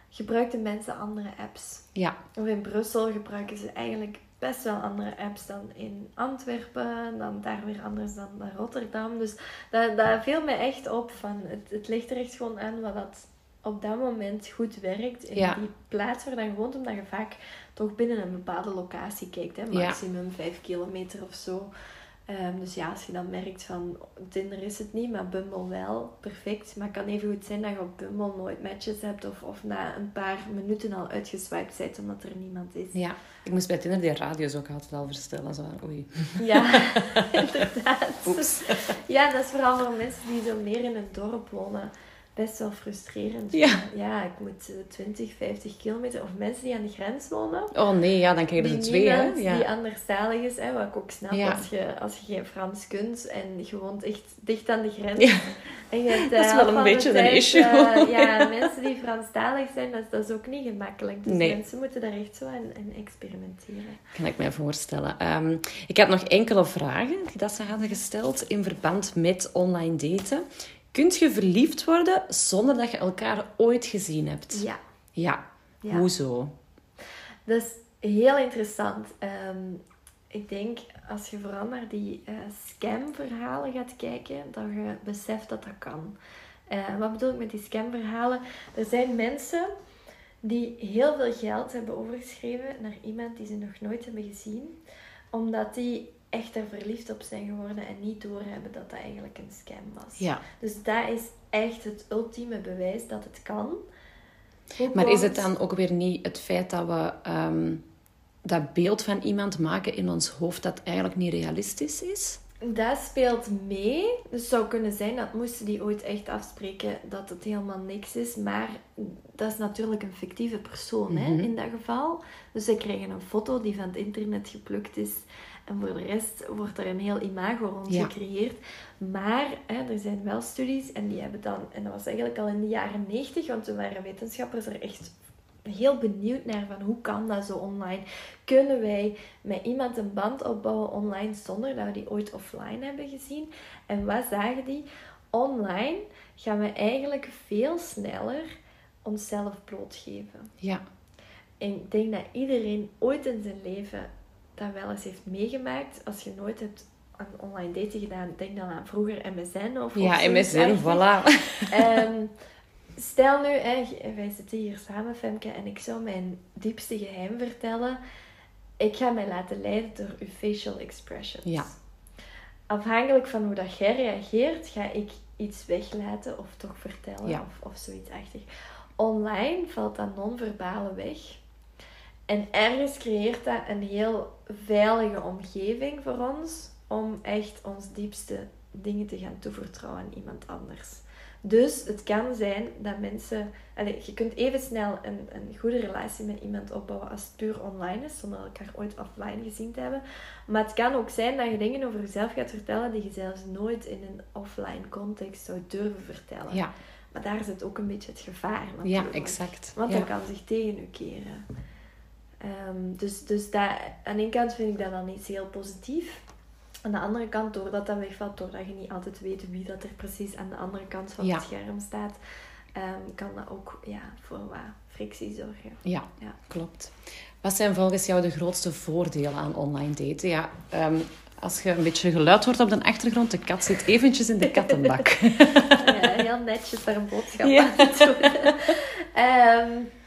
gebruikten mensen andere apps. Ja. Of in Brussel gebruiken ze eigenlijk best wel andere apps dan in Antwerpen, dan daar weer anders dan Rotterdam. Dus dat, dat viel me echt op van, het, het ligt er echt gewoon aan wat dat op dat moment goed werkt in die plaats waar je woont, omdat je vaak toch binnen een bepaalde locatie kijkt, hè, maximum ja. 5 kilometer of zo. Ehm, dus ja, als je dan merkt van Tinder is het niet, maar Bumble wel, perfect. Maar het kan even goed zijn dat je op Bumble nooit matches hebt of, of na een paar minuten al uitgeswiped bent omdat er niemand is. Ja, ik moest bij Tinder die radio's ook altijd wel verstellen. Zo, oei. Ja, inderdaad. Oeps. Ja, dat is vooral voor mensen die zo meer in een dorp wonen best wel frustrerend. Ja. Ja, ik moet 20, eh, 50 kilometer. Of mensen die aan de grens wonen. Oh nee, ja, dan krijg je er twee. Hè? Ja. Die anderstalig is, hè, wat ik ook snap als, je, als je geen Frans kunt en je woont echt dicht aan de grens. Ja. En je hebt, dat is eh, wel een beetje een issue. Uh, ja, mensen die Franstalig zijn, dat, dat, is ook niet gemakkelijk. Dus nee. mensen moeten daar echt zo aan, experimenteren. Kan ik mij voorstellen. Um, ik had nog enkele vragen die dat ze hadden gesteld in verband met online daten. Kunt je verliefd worden zonder dat je elkaar ooit gezien hebt? Ja. Ja. Hoezo? Dat is heel interessant. Ehm, ik denk, als je vooral naar die uh, scam-verhalen gaat kijken, dat je beseft dat dat kan. Uh, wat bedoel ik met die scam-verhalen? Er zijn mensen die heel veel geld hebben overgeschreven naar iemand die ze nog nooit hebben gezien, omdat die echt er verliefd op zijn geworden en niet doorhebben dat dat eigenlijk een scam was. Ja. Dus dat is echt het ultieme bewijs dat het kan. maar is het dan ook weer niet het feit dat we ehm, dat beeld van iemand maken in ons hoofd dat eigenlijk niet realistisch is? Dat speelt mee. Dus het zou kunnen zijn dat moesten die ooit echt afspreken dat het helemaal niks is. Maar dat is natuurlijk een fictieve persoon hè, mhm. in dat geval. Dus ze krijgen een foto die van het internet geplukt is. En voor de rest wordt er een heel imago rond gecreëerd. Maar hè, er zijn wel studies en die hebben dan, en dat was eigenlijk al in de jaren 90, want toen waren wetenschappers er echt heel benieuwd naar van hoe kan dat zo online? Kunnen wij met iemand een band opbouwen online zonder dat we die ooit offline hebben gezien? En wat zagen die? Online gaan we eigenlijk veel sneller onszelf blootgeven. Ja. En ik denk dat iedereen ooit in zijn leven dat wel eens heeft meegemaakt. Als je nooit hebt aan online dating gedaan, denk dan aan vroeger MSN of Ja, MSN, voilà. Um, stel nu, hè, wij zitten hier samen, Femke, en ik zou mijn diepste geheim vertellen. Ik ga mij laten leiden door uw facial expressions. Ja. Afhankelijk van hoe dat jij reageert, ga ik iets weglaten of toch vertellen ja. of, of zoiets achtig. Online valt dat non-verbale weg. En ergens creëert dat een heel veilige omgeving voor ons om echt ons diepste dingen te gaan toevertrouwen aan iemand anders. Dus het kan zijn dat mensen. Allez, je kunt even snel een, een goede relatie met iemand opbouwen als het puur online is, zonder elkaar ooit offline gezien te hebben. Maar het kan ook zijn dat je dingen over jezelf gaat vertellen die je zelfs nooit in een offline context zou durven vertellen. Ja. Maar daar zit ook een beetje het gevaar natuurlijk. Ja, exact. Want dat kan zich tegen u keren. Um, dus dus dat, aan de ene kant vind ik dat dan iets heel positief. Aan de andere kant, doordat dat wegvalt, doordat je niet altijd weet wie dat er precies aan de andere kant van het scherm staat, um, kan dat ook ja, voor wat frictie zorgen. Ja, ja, klopt. Wat zijn volgens jou de grootste voordelen aan online daten? Ja, um, als je een beetje geluid hoort op de achtergrond, de kat zit eventjes in de kattenbak. ja, heel netjes daar een boodschap ja. aan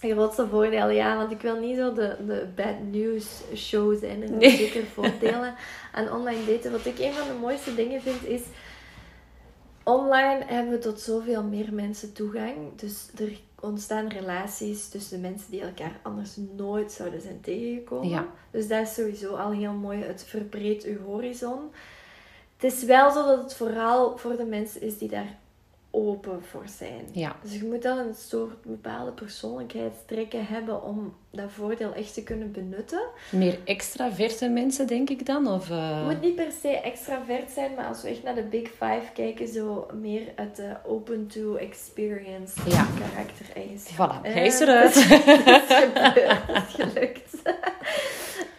grootste voordeel, ja, want ik wil niet zo de, de bad news show zijn. En nee. zeker voordelen aan online daten. Wat ik een van de mooiste dingen vind is. Online hebben we tot zoveel meer mensen toegang. Dus er ontstaan relaties tussen mensen die elkaar anders nooit zouden zijn tegengekomen. Ja. Dus dat is sowieso al heel mooi. Het verbreedt uw horizon. Het is wel zo dat het vooral voor de mensen is die daar open voor zijn. Ja. Dus je moet dan een soort bepaalde persoonlijkheidstrekken hebben om dat voordeel echt te kunnen benutten. Meer extraverte mensen, denk ik dan? Of, uh... Het moet niet per se extravert zijn, maar als we echt naar de Big Five kijken, zo meer de open to experience ja. karaktereigenschap. Voilà, hij is eruit. Het is gelukt.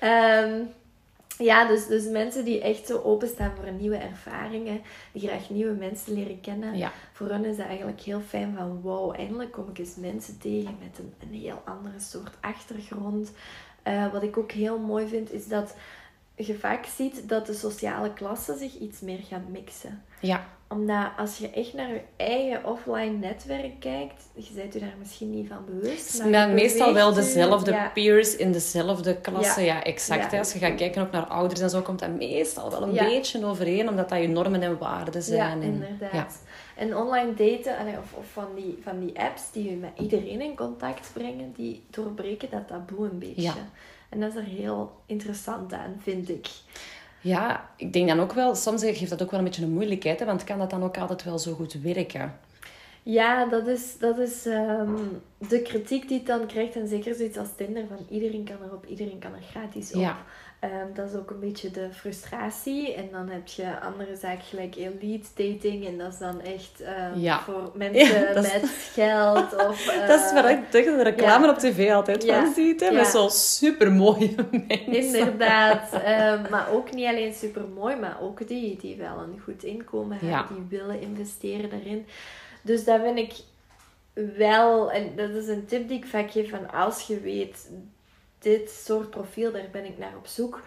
um, ja, dus, dus mensen die echt zo openstaan voor nieuwe ervaringen, die graag nieuwe mensen leren kennen. Ja. Voor hen is dat eigenlijk heel fijn van wow, eindelijk kom ik eens mensen tegen met een, een heel andere soort achtergrond. Uh, wat ik ook heel mooi vind, is dat je vaak ziet dat de sociale klassen zich iets meer gaan mixen. Ja. Omdat als je echt naar je eigen offline netwerk kijkt, je bent je daar misschien niet van bewust. Maar, maar meestal wel dezelfde peers in dezelfde klasse. Ja, exact. Als je gaat kijken ook naar ouders en zo, komt dat meestal wel een beetje overeen, omdat dat je normen en waarden zijn. Ja, inderdaad. En online daten, of, of van, die, van die apps die je met iedereen in contact brengen, die doorbreken dat taboe een beetje. En dat is er heel interessant aan, vind ik. Ja, ik denk dan ook wel, soms geeft dat ook wel een beetje een moeilijkheid, hè, want kan dat dan ook altijd wel zo goed werken? Ja, dat is, dat is ehm, de kritiek die het dan krijgt. En zeker zoiets als Tinder, van iedereen kan erop, iedereen kan er gratis op. Ja. Ehm, dat is ook een beetje de frustratie. En dan heb je andere zaken gelijk elite dating. En dat is dan echt um, voor mensen met geld. Of, dat is waar ik de reclame op tv altijd van ziet. Hè? Met zo'n super mooie mensen. Inderdaad. maar ook niet alleen super mooi, maar ook die die wel een goed inkomen hebben. Die willen investeren daarin. Dus dat vind ik wel, en dat is een tip die ik vaak geef van als je weet, dit soort profiel, daar ben ik naar op zoek.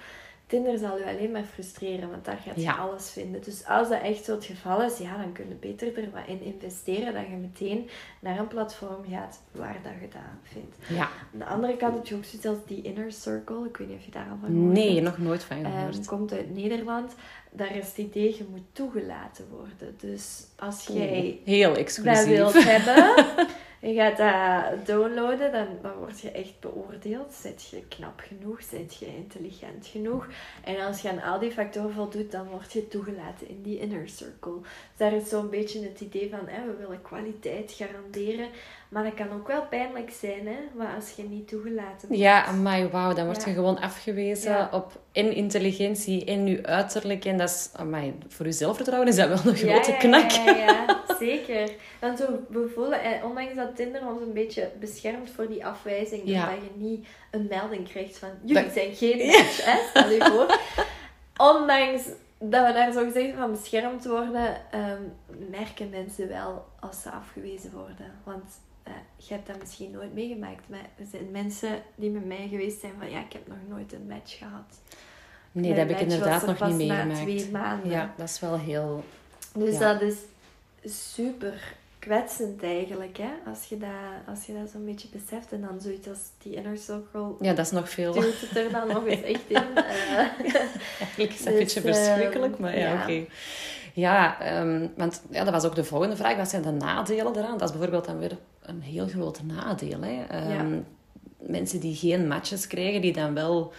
Tinder zal je alleen maar frustreren, want daar gaat je alles vinden. Dus als dat echt zo het geval is, ja, dan kun je beter er wat in investeren, dat je meteen naar een platform gaat waar dat je dat vindt. Ja. Aan de andere kant heb je ook zoiets als die Inner Circle. Ik weet niet of je daar al van gehoord Nee, nog nooit van gehoord. Het komt uit Nederland daar is het idee, je moet toegelaten worden. Dus als jij heel exclusief. dat wilt hebben, je gaat dat downloaden, dan, dan word je echt beoordeeld. Zit je knap genoeg? Zit je intelligent genoeg? En als je aan al die factoren voldoet, dan word je toegelaten in die inner circle. Dus daar is zo'n beetje het idee van, hè, we willen kwaliteit garanderen. Maar dat kan ook wel pijnlijk zijn, hè? Maar als je niet toegelaten wordt. Ja, maar wauw, dan word je gewoon afgewezen op in intelligentie, in je uiterlijk. En dat is, amai, voor je zelfvertrouwen is dat wel een grote ja, knak. Ja, zeker. Want zo, we voelen, eh, ondanks dat Tinder ons een beetje beschermt voor die afwijzing, dat je niet een melding krijgt van, jullie zijn geen match, hè? Stel je voor. Ondanks dat we daar zo gezegd van beschermd worden, um, merken mensen wel als ze afgewezen worden. Want uh, je hebt dat misschien nooit meegemaakt, maar er zijn mensen die met mij geweest zijn van ja, ik heb nog nooit een match gehad. Nee, dat heb ik inderdaad nog niet meegemaakt. twee maanden. Ja, dat is wel heel. Dus dat is super kwetsend eigenlijk, hè? Als je dat, als je dat zo'n beetje beseft en dan zoiets als die inner circle. Ja, dat is nog veel. Duwt het er dan nog eens echt in. Uh, eigenlijk is dat een beetje dus, verschrikkelijk, maar ja, ja. oké. Ja, um, want ja, dat was ook de volgende vraag. Wat zijn de nadelen eraan? Dat is bijvoorbeeld dan weer een heel groot nadeel. Hè? Um, Mensen die geen matches krijgen, die dan wel...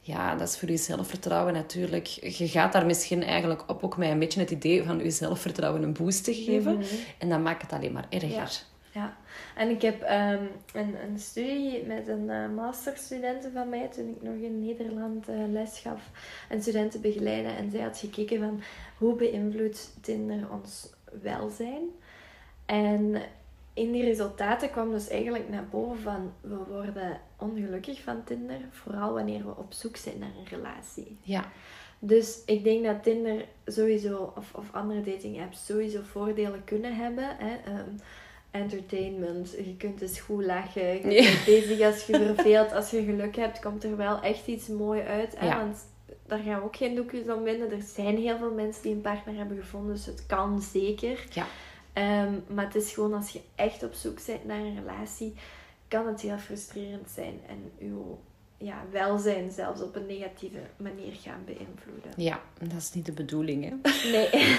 Ja, dat is voor je zelfvertrouwen natuurlijk. Je gaat daar misschien eigenlijk op ook met een beetje het idee van je zelfvertrouwen een boost te geven. Mhm. En dan maakt het alleen maar erger. Ja. Ja, en ik heb um, een, een studie met een uh, masterstudenten van mij toen ik nog in Nederland uh, les gaf en studenten begeleiden. En zij had gekeken van hoe beïnvloedt Tinder ons welzijn. En in die resultaten kwam dus eigenlijk naar boven van we worden ongelukkig van Tinder, vooral wanneer we op zoek zijn naar een relatie. Ja. Dus ik denk dat Tinder sowieso, of, of andere dating apps, sowieso voordelen kunnen hebben. Hè. Ehm, entertainment, je kunt dus goed lachen, je bent bezig als je verveelt. Als je geluk hebt, komt er wel echt iets mooi uit. Hè? Want daar gaan we ook geen doekjes om winnen. Er zijn heel veel mensen die een partner hebben gevonden, dus het kan zeker. Ja. Ehm, maar het is gewoon als je echt op zoek bent naar een relatie, kan het heel frustrerend zijn en uw ja, welzijn zelfs op een negatieve manier gaan beïnvloeden. Ja, dat is niet de bedoeling, hè? Nee.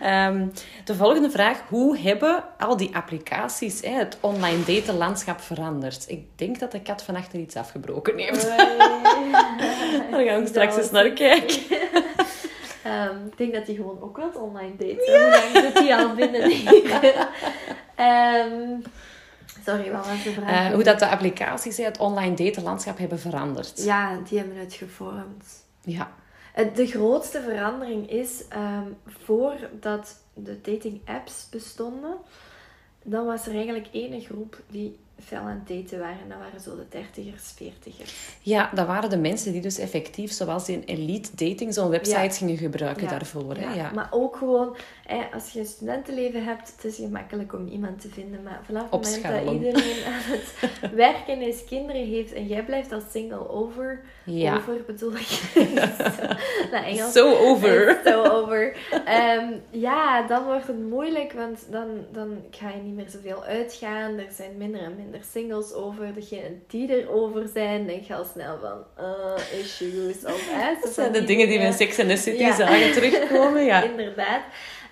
Ehm, de volgende vraag. Hoe hebben al die applicaties hè, het online daten landschap veranderd? Ik denk dat de kat van achter iets afgebroken heeft. Daar gaan we straks eens naar kijken. Um, ik denk dat hij gewoon ook wel online date. Ja. Hoe lang zit hij al binnen hier? um, sorry, wat was de vraag? Uh, hoe dat de applicaties het online daten landschap hebben veranderd. Ja, die hebben het gevormd. Ja. De grootste verandering is, um, voordat de dating apps bestonden, dan was er eigenlijk één groep die fel aan het daten waren, dat waren zo de dertigers, veertigers. Ja, dat waren de mensen die dus effectief, zoals in Elite Dating, zo'n website gingen gebruiken daarvoor. Hè? Ja. Maar ook gewoon, hè, als je een studentenleven hebt, het is gemakkelijk om iemand te vinden. Maar vanaf het moment dat iedereen aan het werken is, kinderen heeft en jij blijft als single over, over bedoel ik. nou, Engels. So over. So over. Um, ja, dan wordt het moeilijk, want dan, dan ga je niet meer zoveel uitgaan. Er zijn minder en minder singles over. Degenen die erover zijn, denk je al snel van uh, issues. Of, hè, dat zijn de dingen die we in Sex and the City ja. zagen terugkomen. Ja. Inderdaad.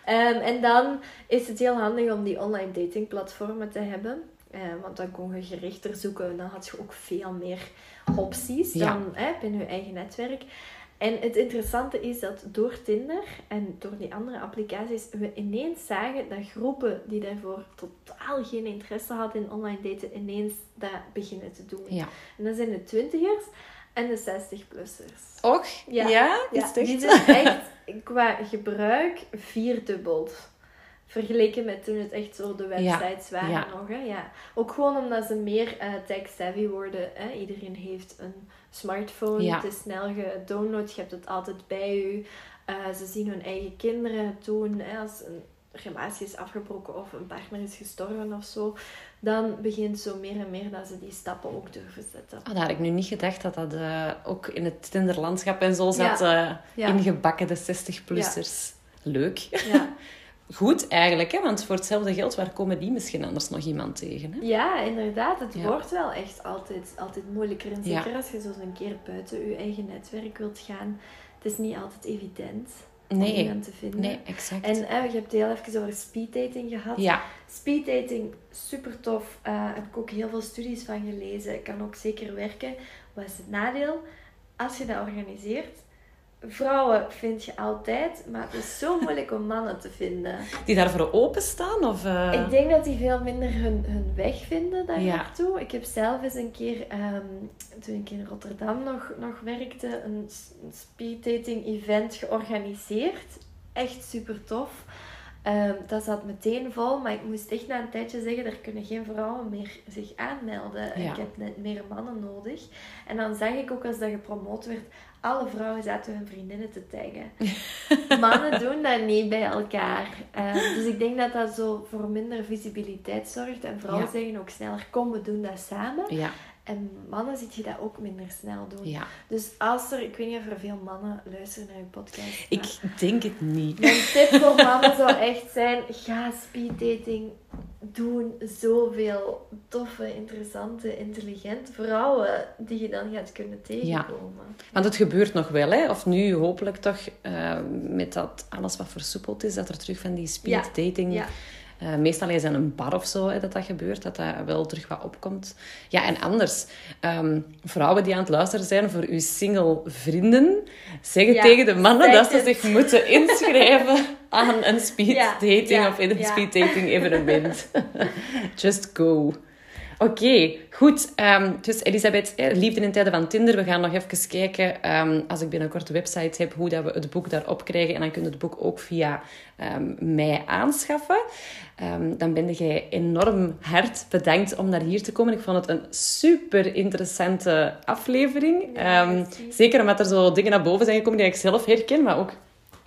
Um, en dan is het heel handig om die online datingplatformen te hebben. Uh, want dan kon je gerichter zoeken. Dan had je ook veel meer opties dan hè, binnen je eigen netwerk. En het interessante is dat door Tinder en door die andere applicaties we ineens zagen dat groepen die daarvoor totaal geen interesse hadden in online daten, ineens dat beginnen te doen. Ja. En dat zijn de twintigers en de 60-plussers. Och? Ja, ja, ja die zijn echt qua gebruik vierdubbeld. Vergeleken met toen het echt zo de websites waren nog. Hè? Ja. Ook gewoon omdat ze meer uh, tech-savvy worden. Hè? Iedereen heeft een smartphone. Het is snel gedownload. Je hebt het altijd bij je. Uh, ze zien hun eigen kinderen doen. Hè? Als een relatie is afgebroken of een partner is gestorven of zo. Dan begint zo meer en meer dat ze die stappen ook durven zetten. Oh, daar had ik nu niet gedacht dat dat uh, ook in het Tinderlandschap en zo zat. Ingebakken, de 60-plussers. Leuk. Goed eigenlijk, hè? want voor hetzelfde geld, waar komen die misschien anders nog iemand tegen? Hè? Ja, inderdaad. Het wordt wel echt altijd, altijd moeilijker. En zeker als je zo een keer buiten je eigen netwerk wilt gaan. Het is niet altijd evident nee. om iemand te vinden. Nee, exact. En eh, je hebt heel even over speeddating gehad. Ja. Speeddating, super tof. Uh, heb ik ook heel veel studies van gelezen. Kan ook zeker werken. Wat is het nadeel? Als je dat organiseert, vrouwen vind je altijd, maar het is zo moeilijk om mannen te vinden. Die daarvoor openstaan? Of, uh... Ik denk dat die veel minder hun, hun weg vinden daar naartoe. Ik heb zelf eens een keer, um, toen ik in Rotterdam nog, nog werkte, een, een speed dating event georganiseerd. Echt super tof. Um, dat zat meteen vol, maar ik moest echt na een tijdje zeggen, er kunnen geen vrouwen meer zich aanmelden. Ik heb net meer mannen nodig. En dan zag ik ook als dat gepromoot werd, alle vrouwen zaten hun vriendinnen te taggen. Mannen doen dat niet bij elkaar. Uh, dus ik denk dat dat zo voor minder visibiliteit zorgt. En vrouwen zeggen ook sneller, kom we doen dat samen. Ja. En mannen ziet je dat ook minder snel doen. Ja. Dus als er, ik weet niet of er veel mannen luisteren naar je podcast. Ik denk het niet. Mijn tip voor mannen zou echt zijn: ga speeddating doen. Zoveel toffe, interessante, intelligente vrouwen die je dan gaat kunnen tegenkomen. Ja. Want het gebeurt nog wel, hè? Of nu hopelijk toch uh, met dat alles wat versoepeld is, dat er terug van die speeddating. Ja. Uh, meestal is het een bar of zo hè, dat dat gebeurt, dat dat wel terug wat opkomt. Ja, en anders, um, vrouwen die aan het luisteren zijn voor uw single vrienden, zeggen tegen de mannen dat ze zich moeten inschrijven aan een speed dating of in een speed dating evenement. Just go. Oké, goed. Um, dus Elisabeth, Liefde in tijden van Tinder. We gaan nog even kijken, um, als ik binnenkort de website heb, hoe dat we het boek daarop krijgen. En dan kun je het boek ook via um, mij aanschaffen. dan ben jij enorm hard bedankt om naar hier te komen. Ik vond het een super interessante aflevering. zeker omdat er zo dingen naar boven zijn gekomen die ik zelf herken, maar ook...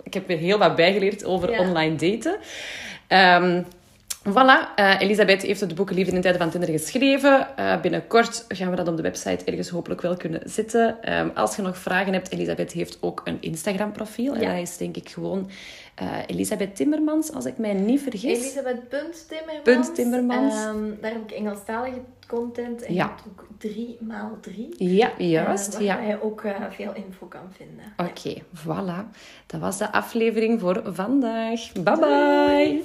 Ik heb weer heel wat bijgeleerd over online daten. Voilà, uh, Elisabeth heeft het boek Liefde in tijden van Tinder geschreven. Uh, binnenkort gaan we dat op de website ergens hopelijk wel kunnen zetten. Um, als je nog vragen hebt, Elisabeth heeft ook een Instagram-profiel. Ja. En dat is denk ik gewoon uh, Elisabeth Timmermans, als ik mij niet vergis. Elisabeth.timmermans. Timmermans. Um, daar heb ik Engelstalige content en ja. ook 3 maal 3 Ja, juist. waar ja. je ook veel info kan vinden. Oké, okay, voilà. Dat was de aflevering voor vandaag. Bye bye.